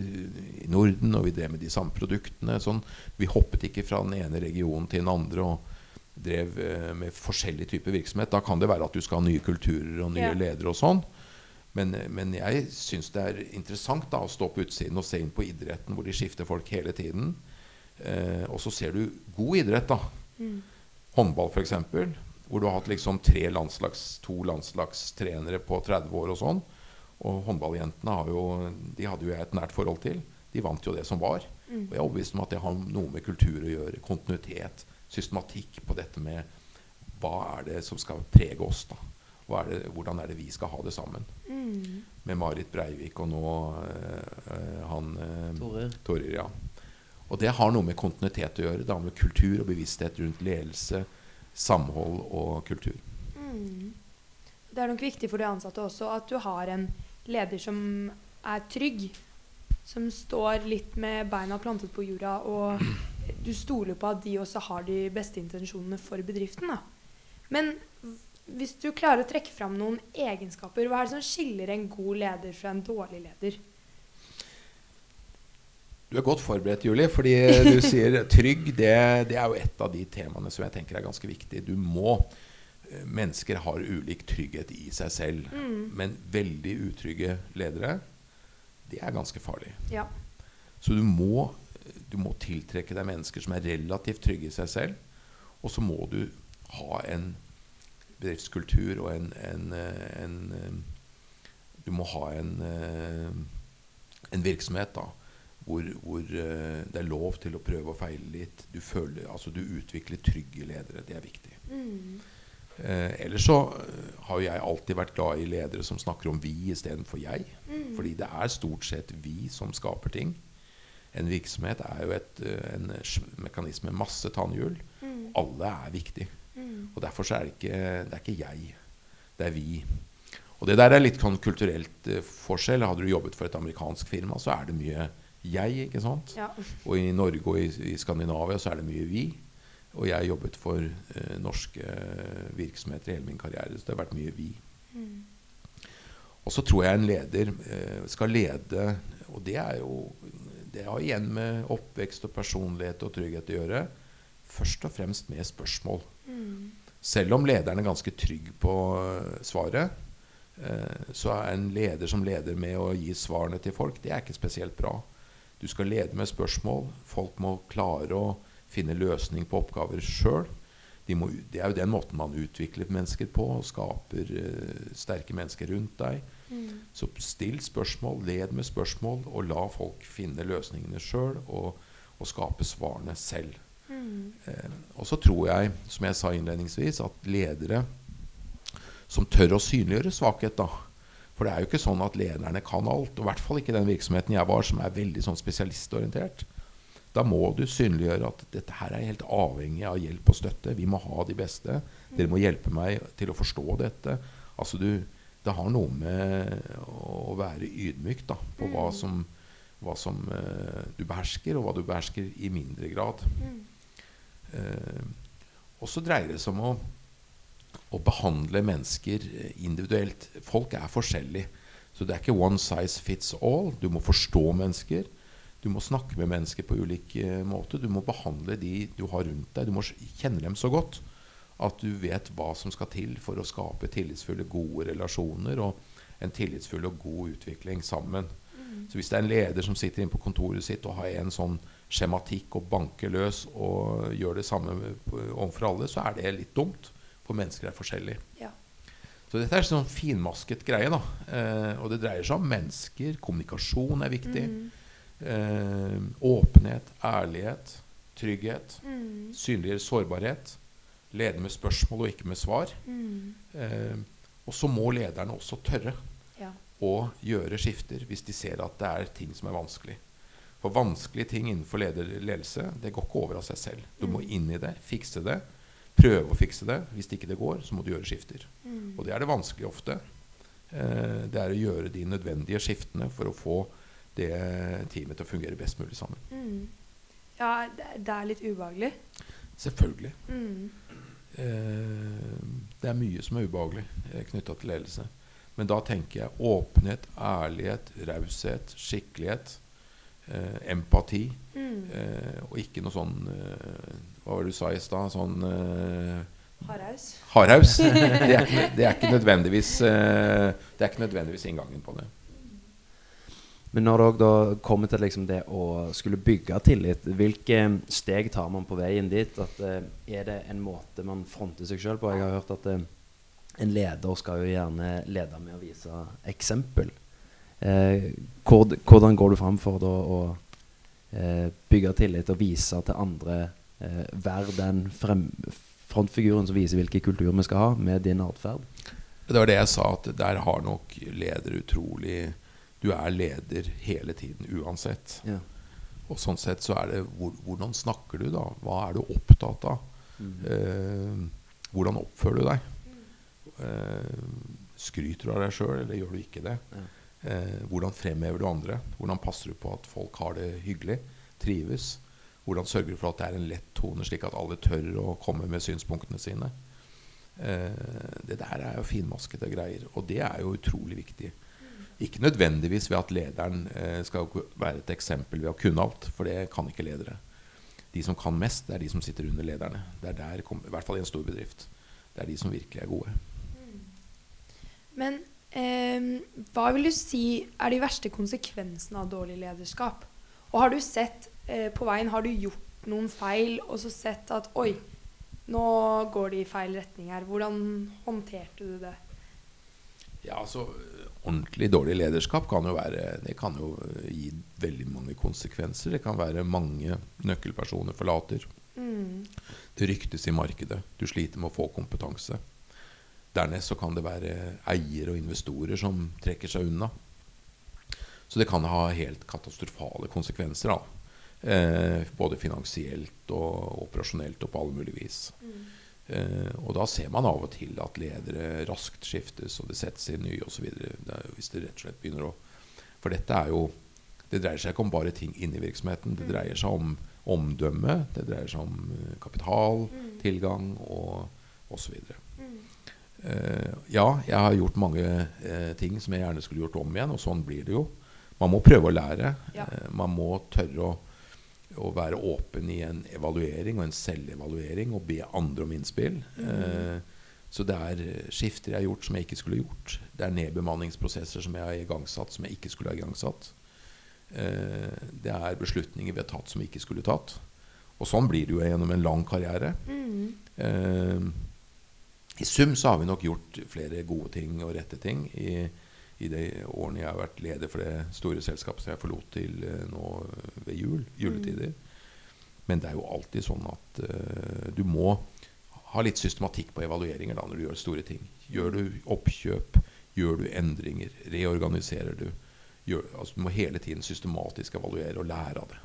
i Norden, og vi drev med de samme produktene. sånn. Vi hoppet ikke fra den ene regionen til den andre. og drev eh, med forskjellig type virksomhet. Da kan det være at du skal ha nye kulturer og nye Ja. ledere og sånn. Men, men jeg syns det er interessant da, å stå på utsiden og se inn på idretten, hvor de skifter folk hele tiden. Eh, og så ser du god idrett, da. Håndball, f.eks., hvor du har hatt liksom tre landslags, to landslagstrenere på 30 år og sånn. Og håndballjentene har jo, de hadde jo jeg et nært forhold til. De vant jo det som var. Og jeg er overbevist om at det har noe med kultur å gjøre. Kontinuitet, systematikk på dette med hva er det som skal prege oss. da? Hva er det, hvordan er det vi skal ha det sammen? Med Marit Breivik og nå eh, eh, han øh, Torer. Torer, ja. Og det har noe med kontinuitet å gjøre. Det har med kultur og bevissthet rundt ledelse, samhold og kultur. Det er nok viktig for de ansatte også at du har en leder som er trygg. Som står litt med beina plantet på jorda, og du stoler på at de også har de beste intensjonene for bedriften. Da. Men hvis du klarer å trekke fram noen egenskaper, hva er det som skiller en god leder fra en dårlig leder? Du er godt forberedt, Julie, fordi du sier trygg. Det, det er jo et av de temaene som jeg tenker er ganske viktig. Du må eh, Mennesker har ulik trygghet i seg selv. Men veldig utrygge ledere, det er ganske farlig. Ja. Så du må, du må tiltrekke deg mennesker som er relativt trygge i seg selv. Og så må du ha en bedriftskultur og en, en, en, en eh, Du må ha en, eh, en virksomhet da, hvor, hvor eh, det er lov til å prøve og feile litt. Du, føler, altså, du utvikler trygge ledere. Det er viktig. Eh, ellers så eh, har jeg alltid vært glad i ledere som snakker om vi istedenfor jeg. Fordi det er stort sett vi som skaper ting. En virksomhet er jo et, eh, en mekanisme med masse tannhjul. Alle er viktig. Og derfor så er det ikke, det er ikke jeg. Det er vi. Og det der er litt sånn kulturelt forskjell. Hadde du jobbet for et amerikansk firma, så er det mye jeg. ikke sant? Ja. Og i Norge og i, i Skandinavia så er det mye vi. Og jeg har jobbet for eh, norske eh, virksomheter i hele min karriere, så det har vært mye vi. Og så tror jeg en leder eh, skal lede Og det er jo Det har igjen med oppvekst og personlighet og trygghet å gjøre. Først og fremst med spørsmål. Selv om lederen er ganske trygg på eh, svaret, eh, så er en leder som leder med å gi svarene til folk, det er ikke spesielt bra. Du skal lede med spørsmål. Folk må klare å finne løsning på oppgaver sjøl. De det er jo den måten man utvikler mennesker på og skaper uh, sterke mennesker rundt deg. Så still spørsmål, led med spørsmål, og la folk finne løsningene sjøl og, og skape svarene selv. Mm. Uh, og så tror jeg, som jeg sa innledningsvis, at ledere som tør å synliggjøre svakhet, da For det er jo ikke sånn at lederne kan alt. Og i hvert fall ikke den virksomheten jeg var, som er veldig sånn spesialistorientert. Da må du synliggjøre at dette her er helt avhengig av hjelp og støtte. Vi må ha de beste. Dere må hjelpe meg til å forstå dette. Altså du, Det har noe med å være ydmyk da, på hva som, hva som eh, du behersker, og hva du behersker i mindre grad. Eh, og så dreier det seg om å, å behandle mennesker eh, individuelt. Folk er forskjellige. Så det er ikke one size fits all. Du må forstå mennesker. Du må snakke med mennesker på ulik måter. måte. Du må behandle de du har rundt deg. Du må kjenne dem så godt at du vet hva som skal til for å skape tillitsfulle, gode relasjoner og en tillitsfull og god utvikling sammen. Så hvis det er en leder som sitter inne på kontoret sitt og har en sånn skjematikk og banker løs og gjør det samme overfor alle, så er det litt dumt. For mennesker er forskjellige. Ja. Så dette er en sånn finmasket greie. da. Eh, og det dreier seg om mennesker. Kommunikasjon er viktig. Eh, åpenhet, ærlighet, trygghet. Mm. Synliggjøre sårbarhet. Lede med spørsmål og ikke med svar. Mm. Eh, og så må lederne også tørre Ja. å gjøre skifter hvis de ser at det er ting som er vanskelig. For vanskelige ting innenfor leder, ledelse det går ikke over av seg selv. Du må inn i det, fikse det, prøve å fikse det. Hvis ikke det går, så må du gjøre skifter. Mm. Og det er det vanskelige ofte. Eh, det er å gjøre de nødvendige skiftene for å få det teamet til å fungere best mulig sammen. Mm. Ja, det, det er litt ubehagelig. Selvfølgelig. Mm. Eh, det er mye som er ubehagelig eh, knytta til ledelse. Men da tenker jeg åpenhet, ærlighet, raushet, skikkelighet, eh, empati. Mm. Eh, og ikke noe sånn eh, Hva var det du sa i stad? Sånn eh, Hardhaus. hardhaus. Det, er ikke- det, er ikke nødvendigvis eh, Det er ikke nødvendigvis inngangen på det. Men når det da kommer til liksom det å skulle bygge tillit, hvilke steg tar man på veien dit? At, eh, er det en måte man fronter seg sjøl på? Jeg har hørt at en leder skal jo gjerne lede med å vise eksempel. Eh, hvordan går du fram for da å eh, bygge tillit og vise til andre Være den frem, frontfiguren som viser hvilken kultur vi skal ha, med din atferd? Det var det jeg sa, at der har nok leder utrolig Du er leder hele tiden uansett. Ja. Og sånn sett så er det hvor, Hvordan snakker du, da? Hva er du opptatt av? Eh, hvordan oppfører du deg? Eh, skryter du av deg sjøl, eller gjør du ikke det? Ja. Eh, hvordan fremhever du andre? Hvordan passer du på at folk har det hyggelig? Trives? Hvordan sørger du for at det er en lett tone, slik at alle tør å komme med synspunktene sine? Eh, det der er jo finmaskede greier, og det er jo utrolig viktig. Ikke nødvendigvis ved at lederen eh, skal være et eksempel ved å kunne alt, for det kan ikke ledere. De som kan mest, det er de som sitter under lederne. Det er der, I hvert fall i en stor bedrift. Det er de som virkelig er gode. Men eh, hva vil du si er de verste konsekvensene av dårlig lederskap? Og har du sett eh, på veien Har du gjort noen feil og så sett at Oi, nå går det i feil retning her. Hvordan håndterte du det? Ja, altså Ordentlig dårlig lederskap kan jo være Det kan jo gi veldig mange konsekvenser. Det kan være mange nøkkelpersoner forlater. Mm. Det ryktes i markedet. Du sliter med å få kompetanse. Dernest så kan det være eiere og investorer som trekker seg unna. Så det kan ha helt katastrofale konsekvenser. da. Eh, både finansielt og operasjonelt og på alle mulige vis. Eh, og da ser man av og til at ledere raskt skiftes, og det settes inn nye osv. Hvis det rett og slett begynner å For dette er jo Det dreier seg ikke om bare ting inni virksomheten. Det dreier seg om omdømme, det dreier seg om kapital, kapital, tilgang og osv. Uh, ja, jeg har gjort mange eh, ting som jeg gjerne skulle gjort om igjen, og sånn blir det jo. Man må prøve å lære. Ja. Eh, man må tørre å, å være åpen i en evaluering og en selvevaluering og be andre om innspill. Eh, så det er skifter jeg har gjort som jeg ikke skulle gjort. Det er nedbemanningsprosesser som jeg har igangsatt som jeg ikke skulle ha igangsatt. Eh, det er beslutninger vi har tatt som vi ikke skulle tatt. Og sånn blir det jo gjennom en lang karriere. Eh, I sum så har vi nok gjort flere gode ting og rette ting i, i de årene jeg har vært leder for det store selskapet som jeg forlot til eh, nå ved jul, juletider. Men det er jo alltid sånn at uh, du må ha litt systematikk på evalueringer da, når du gjør store ting. Gjør du oppkjøp? Gjør du endringer? Reorganiserer du? Gjør, altså, du må hele tiden systematisk evaluere og lære av det.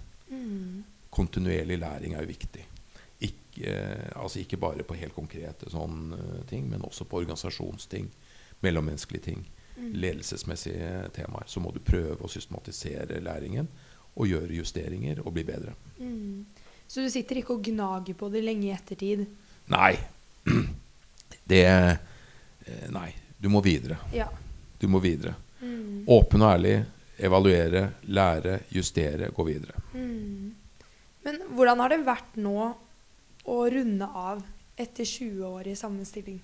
Kontinuerlig læring er jo viktig. Ikke, eh, altså ikke bare på helt konkrete sånne ting, men også på organisasjonsting, mellommenneskelige ting, ledelsesmessige temaer. Så må du prøve å systematisere læringen og gjøre justeringer og bli bedre. Så du sitter ikke og gnager på det lenge i ettertid? Nei. Det eh, Nei. Du må videre. Ja. Du må videre. Åpen og ærlig. Evaluere, lære, justere, gå videre. Men hvordan har det vært nå å runde av etter 20 år i samme stilling?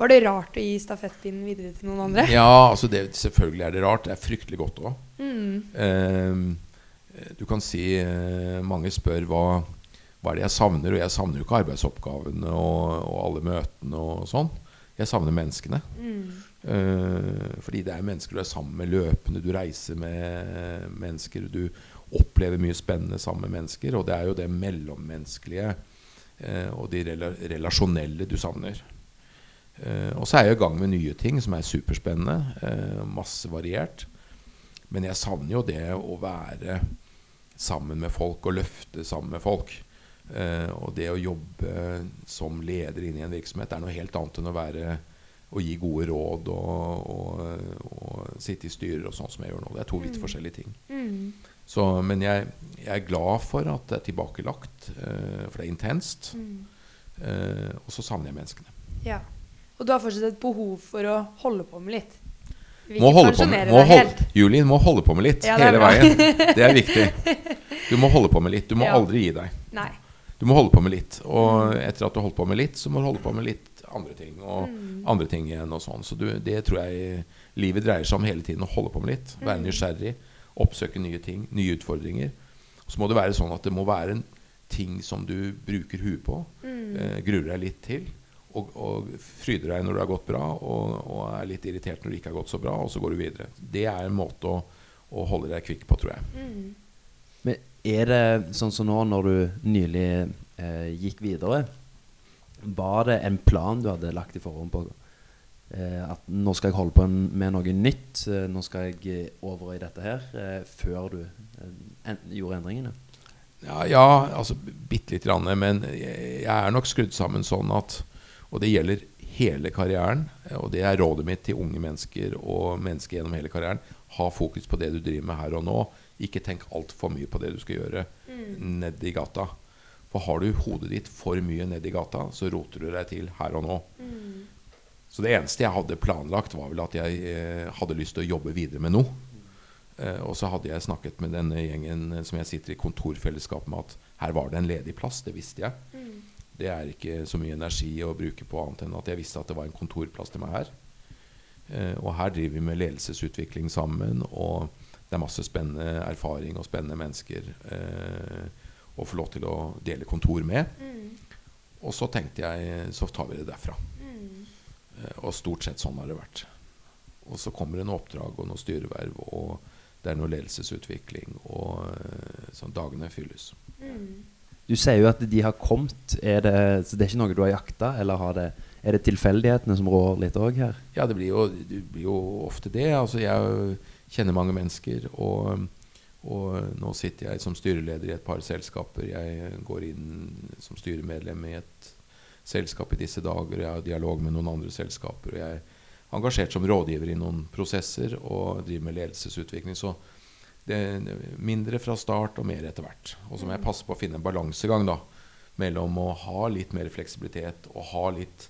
Var det rart å gi stafettpinnen videre til noen andre? Ja, altså det, selvfølgelig er det rart. Det er fryktelig godt òg. Mm. du kan si eh, Mange spør hva, hva er det jeg savner, og jeg savner jo ikke arbeidsoppgavene og, og alle møtene og sånn. Jeg savner menneskene. Eh, fordi det er mennesker du er sammen med løpende. Du reiser med mennesker. Du opplever mye spennende sammen med mennesker. Og det er jo det mellommenneskelige eh, og de rela relasjonelle du savner. Eh, og så er jeg i gang med nye ting som er superspennende. eh, masse variert. Men jeg savner jo det å være sammen med folk og løfte sammen med folk. Eh, og det å jobbe som leder inn i en virksomhet er noe helt annet enn å være og gi gode råd og, og, og sitte i styrer og sånn som jeg gjør nå. Det er to vidt forskjellige ting. Mm. Så, men jeg, jeg er glad for at det er tilbakelagt, uh, for det er intenst. Eh, og så savner jeg menneskene. Ja. Og du har fortsatt et behov for å holde på med litt? Må holde på med, må holde, helt? Julien må holde på med litt Ja, hele veien. Det er viktig. Du må holde på med litt. Du må Ja. aldri gi deg. Nei. Du må holde på med litt. Og etter at du har holdt på med litt, så må du holde på med litt andre ting. Og Mm. andre ting igjen og sånn. Så du, det tror jeg livet dreier seg om hele tiden. Å holde på med litt. Mm. Være nysgjerrig. Oppsøke nye ting. Nye utfordringer. Så må det være sånn at det må være en ting som du bruker huet på. Mm. Eh, gruer deg litt til. Og, og fryder deg når det har gått bra, og, og er litt irritert når det ikke har gått så bra, og så går du videre. Det er en måte å, å holde deg kvikk på, tror jeg. Mm. Men er det sånn som nå, når du nylig eh, gikk videre Var det en plan du hadde lagt i forhånd på eh, at nå skal jeg holde på med noe nytt, eh, nå skal jeg eh, over i dette her, eh, før du eh, en, gjorde endringene? Ja, ja altså bitte lite grann. Men jeg, jeg er nok skrudd sammen sånn at Og det gjelder hele karrieren. Og det er rådet mitt til unge mennesker og mennesker gjennom hele karrieren. Ha fokus på det du driver med her og nå. Ikke tenk altfor mye på det du skal gjøre ned i gata. For har du hodet ditt for mye ned i gata, så roter du deg til her og nå. Så det eneste jeg hadde planlagt, var vel at jeg eh, hadde lyst til å jobbe videre med noe. Eh, og så hadde jeg snakket med denne gjengen som jeg sitter i kontorfellesskap med, at her var det en ledig plass. Det visste jeg. Det er ikke så mye energi å bruke på annet enn at jeg visste at det var en kontorplass til meg her. Eh, og her driver vi med ledelsesutvikling sammen, og det er masse spennende erfaring og spennende mennesker eh, å få lov til å dele kontor med. Og så tenkte jeg så tar vi det derfra. Eh, og stort sett sånn har det vært. Og så kommer det noen oppdrag og noen styreverv, og det er noe ledelsesutvikling, og sånn dagene fylles. Du sier jo at de har kommet. Er det, så det er ikke noe du har jakta, eller har det, er det tilfeldighetene som rår litt òg her? Ja, det blir jo, det blir jo ofte det. Altså, jeg kjenner mange mennesker, og, og nå sitter jeg som styreleder i et par selskaper. Jeg går inn som styremedlem i et selskap i disse dager. Jeg har dialog med noen andre selskaper. og Jeg er engasjert som rådgiver i noen prosesser og driver med ledelsesutvikling. Så mindre fra start og mer etter hvert. Og så må jeg passe på å finne en balansegang da, mellom å ha litt mer fleksibilitet og ha litt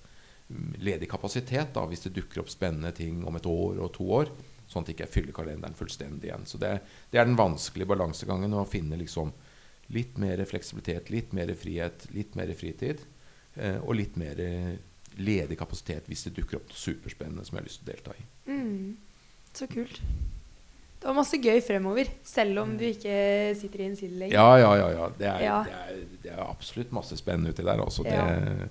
mm, ledig kapasitet da, hvis det dukker opp spennende ting om et år og to år. Sånn at jeg ikke fyller kalenderen fullstendig igjen. Så det, det er den vanskelige balansegangen å finne liksom litt mer fleksibilitet, litt mer frihet, litt mer fritid. Eh, og litt mer eh, ledig kapasitet hvis det dukker opp noe superspennende som jeg har lyst til å delta i. Mm. Så kult. Det var masse gøy fremover, selv om du ikke sitter i en side lenger. Ja, ja, ja. ja. Det, er, Ja. Det, er, det er absolutt masse spennende uti der. også. Ja. Det,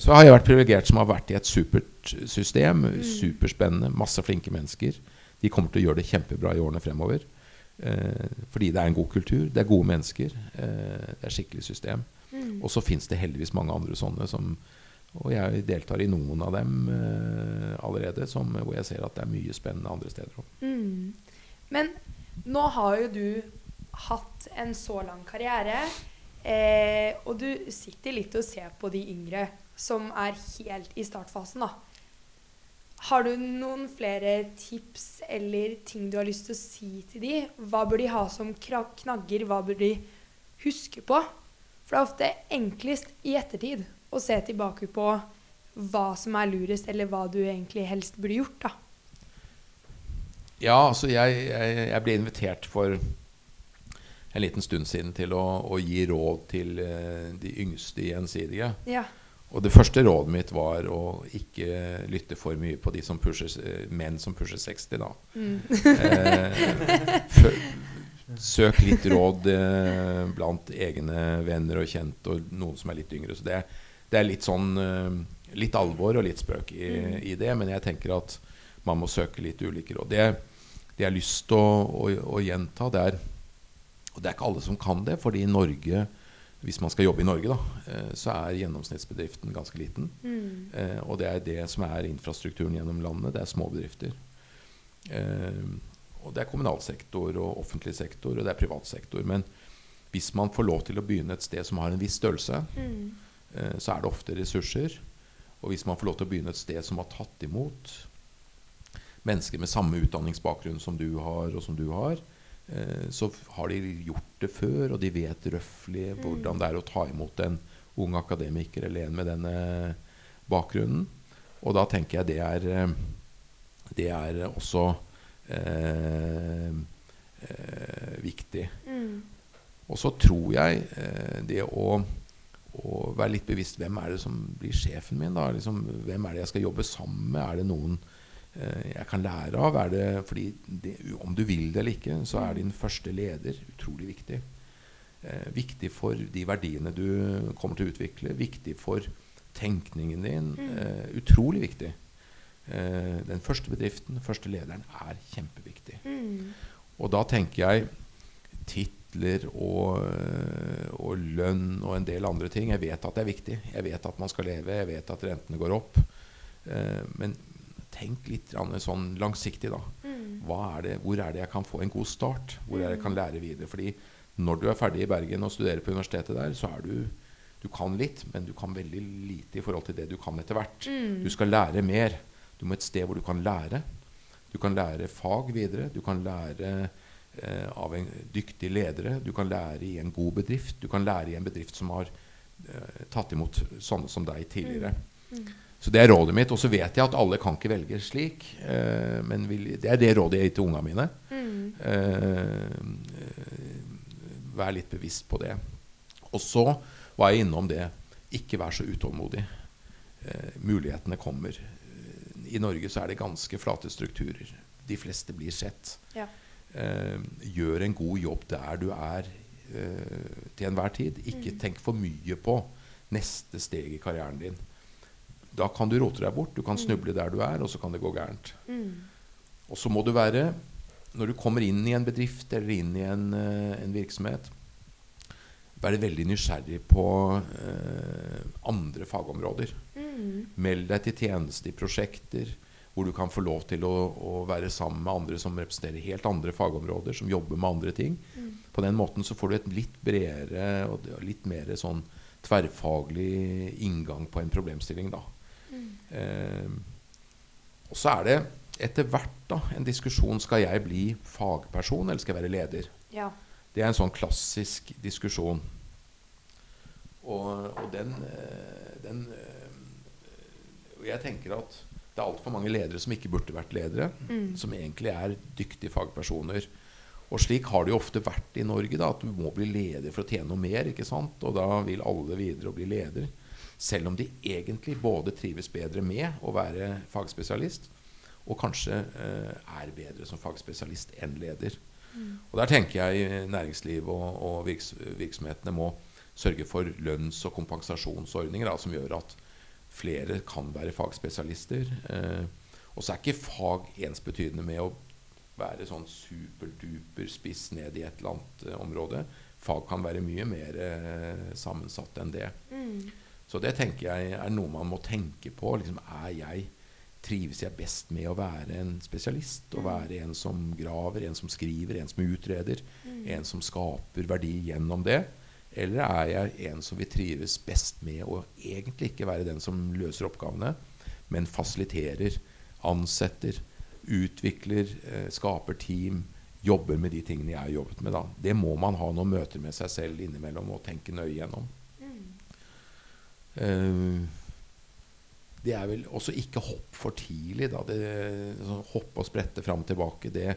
så har jeg vært privilegert som har vært i et supert system. Superspennende. Masse flinke mennesker. De kommer til å gjøre det kjempebra i årene fremover. Eh, fordi det er en god kultur, det er gode mennesker, eh, det er skikkelig system. Mm. Og så fins det heldigvis mange andre sånne som Og jeg deltar i noen av dem eh, allerede, som, hvor jeg ser at det er mye spennende andre steder òg. Mm. Men nå har jo du hatt en så lang karriere, eh, og du sitter litt og ser på de yngre som er helt i startfasen, da. Har du noen flere tips eller ting du har lyst til å si til de? Hva bør de ha som knagger? Hva bør de huske på? For det er ofte enklest i ettertid å se tilbake på hva som er lurest, eller hva du egentlig helst burde gjort, da. Ja, altså jeg, jeg, jeg ble invitert for en liten stund siden til å, å gi råd til eh, de yngste Gjensidige. Ja. Og det første rådet mitt var å ikke lytte for mye på de som pusher, eh, menn som pusher 60, da. Eh, søk litt råd eh, blant egne venner og kjente, og noen som er litt yngre. Så det, det er litt sånn eh, Litt alvor og litt spøk i, i det, men jeg tenker at man må søke litt ulike råd. Det, det jeg har lyst til å, å, å gjenta, det er Og det er ikke alle som kan det, fordi i Norge hvis man skal jobbe i Norge, da, eh, så er gjennomsnittsbedriften ganske liten. Mm. Eh, og det er det som er infrastrukturen gjennom landet. Det er små bedrifter. Eh, og det er kommunal sektor og offentlig sektor, og det er privat sektor. Men hvis man får lov til å begynne et sted som har en viss størrelse, Mm. Eh, så er det ofte ressurser. Og hvis man får lov til å begynne et sted som har tatt imot mennesker med samme utdanningsbakgrunn som du har, og som du har, eh, så har de gjort det før, og de vet røftlig hvordan det er å ta imot en ung akademiker eller en med denne bakgrunnen. Og da tenker jeg det er, eh, det er også eh, eh, viktig. Mm. Og så tror jeg eh, det å, å være litt bevisst hvem er det som blir sjefen min? da? Liksom, hvem er det jeg skal jobbe sammen med? Er det noen eh, jeg kan lære av? Er det, fordi det, om du vil det eller ikke, så er din første leder utrolig viktig. Eh, viktig for de verdiene du kommer til å utvikle. Viktig for tenkningen din. Eh, utrolig viktig. Eh, den første bedriften, den første lederen, er kjempeviktig. Mm. Og da tenker jeg titler og, øh, og lønn og en del andre ting. Jeg vet at det er viktig. Jeg vet at man skal leve. Jeg vet at rentene går opp. Eh, men tenk litt sånn langsiktig, da. Mm. Er det, hvor er det jeg kan få en god start? Hvor er det jeg kan lære videre? Fordi når du er ferdig i Bergen og studerer på universitetet der, så er du du kan litt, men du kan veldig lite i forhold til det du kan etter hvert. Mm. Du skal lære mer. Du må et sted hvor du kan lære. Du kan lære fag videre. Du kan lære eh, av en dyktig ledere. Du kan lære i en god bedrift. Du kan lære i en bedrift som har eh, tatt imot sånne som deg tidligere. Så det er rådet mitt. Og så vet jeg at alle kan ikke velge slik. Eh, men vil, det er det rådet jeg gir til ungene mine. Mm. Eh, eh, vær litt bevisst på det. Og så var jeg innom det. Ikke vær så utålmodig. Eh, mulighetene kommer. Eh, I Norge så er det ganske flate strukturer. De fleste blir sett. Ja. Eh, gjør en god jobb der du er eh, til enhver tid. Ikke tenk for mye på neste steg i karrieren din. Da kan du rote deg bort. Du kan snuble der du er, og så kan det gå gærent. Mm. Og så må du være Når du kommer inn i en bedrift eller inn i en, eh, en virksomhet, være veldig nysgjerrig på eh, andre fagområder. Mm. Meld deg til tjeneste i prosjekter hvor du kan få lov til å, å være sammen med andre som representerer helt andre fagområder, som jobber med andre ting. På den måten så får du et litt bredere og litt mer sånn tverrfaglig inngang på en problemstilling. da. Eh, og så er det etter hvert da, en diskusjon skal jeg bli fagperson eller skal jeg være leder. Ja. Det er en sånn klassisk diskusjon. Og, og den, eh, den eh, jeg tenker at det er altfor mange ledere som ikke burde vært ledere. Mm. Som egentlig er dyktige fagpersoner. Og slik har det jo ofte vært i Norge. da, At du må bli leder for å tjene noe mer. ikke sant? Og da vil alle videre og bli leder. Selv om de egentlig både trives bedre med å være fagspesialist, og kanskje eh, er bedre som fagspesialist enn leder. Og der tenker jeg næringsliv og, og virks, virksomhetene må sørge for lønns- og kompensasjonsordninger da, som gjør at flere kan være fagspesialister. Eh, og så er ikke fag ensbetydende med å være sånn superduper spiss ned i et eller annet eh, område. Fag kan være mye mer eh, sammensatt enn det. Mm. Så det tenker jeg er noe man må tenke på. Liksom, er jeg, trives jeg best med å være en spesialist? Å være en som graver, en som skriver, en som utreder? En som skaper verdi gjennom det? Eller er jeg en som vil trives best med å egentlig ikke være den som løser oppgavene, men fasiliterer, ansetter, utvikler, eh, skaper team, jobber med de tingene jeg har jobbet med? Da. Det må man ha noen møter med seg selv innimellom og tenke nøye gjennom. Mm. det er vel også ikke hopp for tidlig. Da. Det, hopp og sprette fram og tilbake. Det,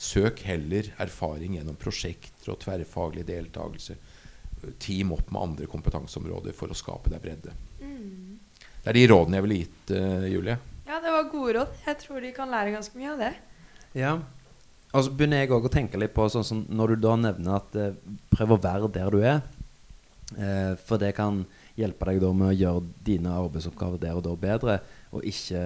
søk heller erfaring gjennom prosjekter og tverrfaglig deltakelse. Team opp med andre kompetanseområder for å skape deg bredde. Mm. Det er de rådene jeg ville gitt, uh, Julie. Ja, det var gode råd. Jeg tror de kan lære ganske mye av det. Ja. Og så begynner jeg òg å tenke litt på sånn som når du da nevner at eh, prøv å være der du er. Eh, for det kan hjelpe deg da med å gjøre dine arbeidsoppgaver der og da bedre, og ikke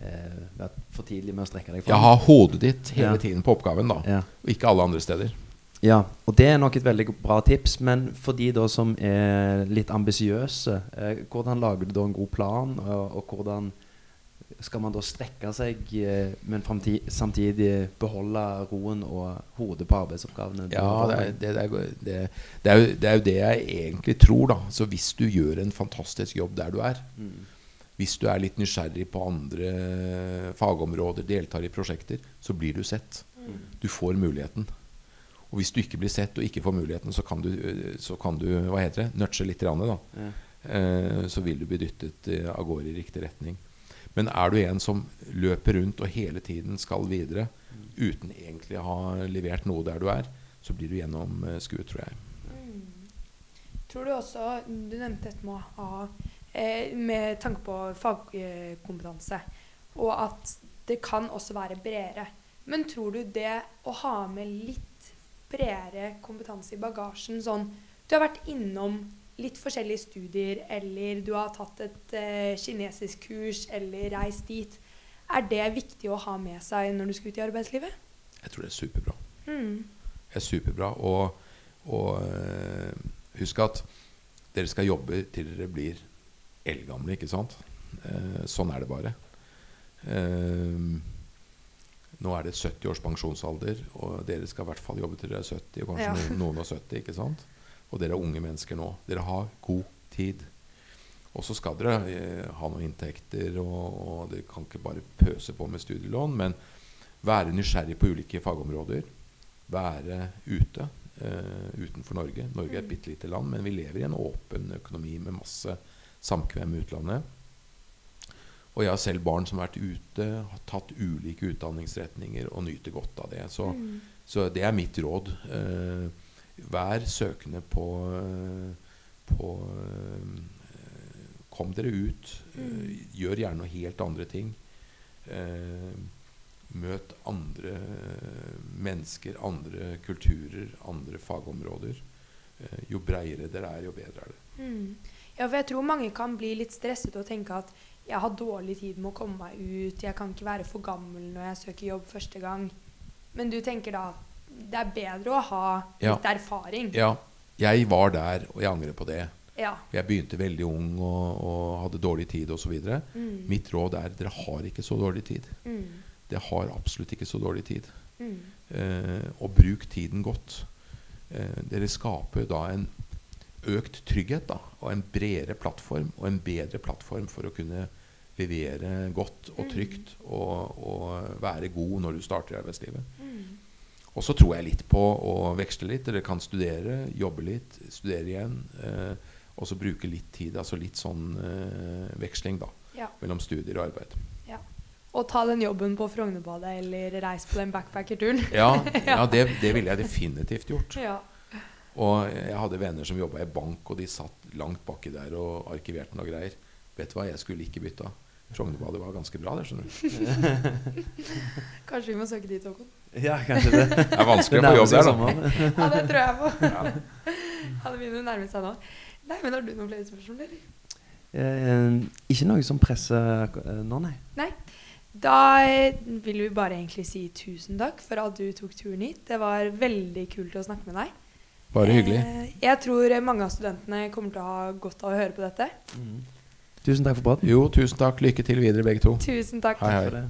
eh, være for tidlig med å strekke deg Ja, ha hodet ditt hele Ja. tiden på oppgaven, da. Ja. Og ikke alle andre steder. Ja, og det er nok et veldig bra tips. Men for de da som er litt ambisiøse, eh, hvordan lager du da en god plan? Og, og hvordan skal man da strekke seg, eh, men samtidig beholde roen og hodet på arbeidsoppgavene? Ja, det er, det, det, er, er jo, det er jo det jeg egentlig tror, da. Så hvis du gjør en fantastisk jobb der du er, Mm. hvis du er litt nysgjerrig på andre fagområder, deltar i prosjekter, så blir du sett. Du får muligheten. Og hvis du ikke blir sett og ikke får muligheten, så kan du, så kan du hva heter det, nudge litt. grann, Da. Ja. Eh, så vil du bli dyttet eh, av gårde i riktig retning. Men er du en som løper rundt og hele tiden skal videre uten egentlig å ha levert noe der du er, så blir du gjennom eh, tror jeg. Tror du også Du nevnte dette med å ha eh, Med tanke på fagkompetanse, og at det kan også være bredere. Men tror du det å ha med litt bredere kompetanse i bagasjen sånn Du har vært innom litt forskjellige studier, eller du har tatt et eh, kinesisk kurs eller reist dit. Er det viktig å ha med seg når du skal ut i arbeidslivet? Jeg tror det er superbra. Mm. Det er superbra. Og, og eh, husk at dere skal jobbe til dere blir eldgamle, ikke sant? Eh, sånn er det bare. Eh, nå er det 70 års pensjonsalder, og dere skal i hvert fall jobbe til dere er 70, og kanskje Ja. noen, er og 70. ikke sant? Og dere er unge mennesker nå. Dere har god tid. Og så skal dere eh, ha noen inntekter, og, og dere kan ikke bare pøse på med studielån. Men være nysgjerrig på ulike fagområder. Være ute eh, utenfor Norge. Norge er et bitte lite land, men vi lever i en åpen økonomi med masse samkvem med utlandet. Og jeg har selv barn som har vært ute, har tatt ulike utdanningsretninger og nyter godt av det. Så, Mm. så det er mitt råd. Eh, vær søkende på, eh, på eh, Kom dere ut. Eh, gjør gjerne noe helt andre ting. Eh, møt andre mennesker, andre kulturer, andre fagområder. Eh, jo breiere dere er, jo bedre er det. Mm. Ja, for jeg tror mange kan bli litt stresset og tenke at jeg har dårlig tid med å komme meg ut, jeg kan ikke være for gammel når jeg søker jobb første gang. Men du tenker da det er bedre å ha Ja. litt erfaring? Ja, jeg var der, og jeg angrer på det. Ja. Jeg begynte veldig ung og, og hadde dårlig tid osv. Mm. Mitt råd er dere har ikke så dårlig tid. Mm. Dere har absolutt ikke så dårlig tid. Mm. Eh, og bruk tiden godt. Eh, dere skaper da en økt trygghet da, og en bredere plattform og en bedre plattform for å kunne levere godt og trygt og, og være god når du starter i arbeidslivet. Mm. Og så tror jeg litt på å veksle litt. Dere kan studere, jobbe litt, studere igjen. Eh, og så bruke litt tid. Altså litt sånn eh, veksling da, Ja. mellom studier og arbeid. ja. Og ta den jobben på Frognerbadet eller reis på den backpackerturen. Ja, ja det, det ville jeg definitivt gjort. Og jeg hadde venner som jobba i bank, og de satt langt baki der og arkiverte noe greier. Vet du hva, jeg skulle ikke bytta. Frognerbadet var ganske bra, det, skjønner du. Kanskje vi må søke dit, Håkon. Ja, kanskje det. Det er vanskelig å få jobb der, da. Ja, det tror jeg på. Ja, det begynner å nærme seg nå. Nei, men Har du noen flere spørsmål, eller? Eh, ikke noe som presser eh, nå, nei. Nei. Da eh, vil vi bare egentlig si tusen takk for at du tok turen hit. Det var veldig kult å snakke med deg. Bare hyggelig. Eh, Jeg tror mange av studentene kommer til å ha godt av å høre på dette. Tusen takk for praten. Jo, tusen takk. Lykke til videre, begge to. Tusen takk. Hei, hei. For det.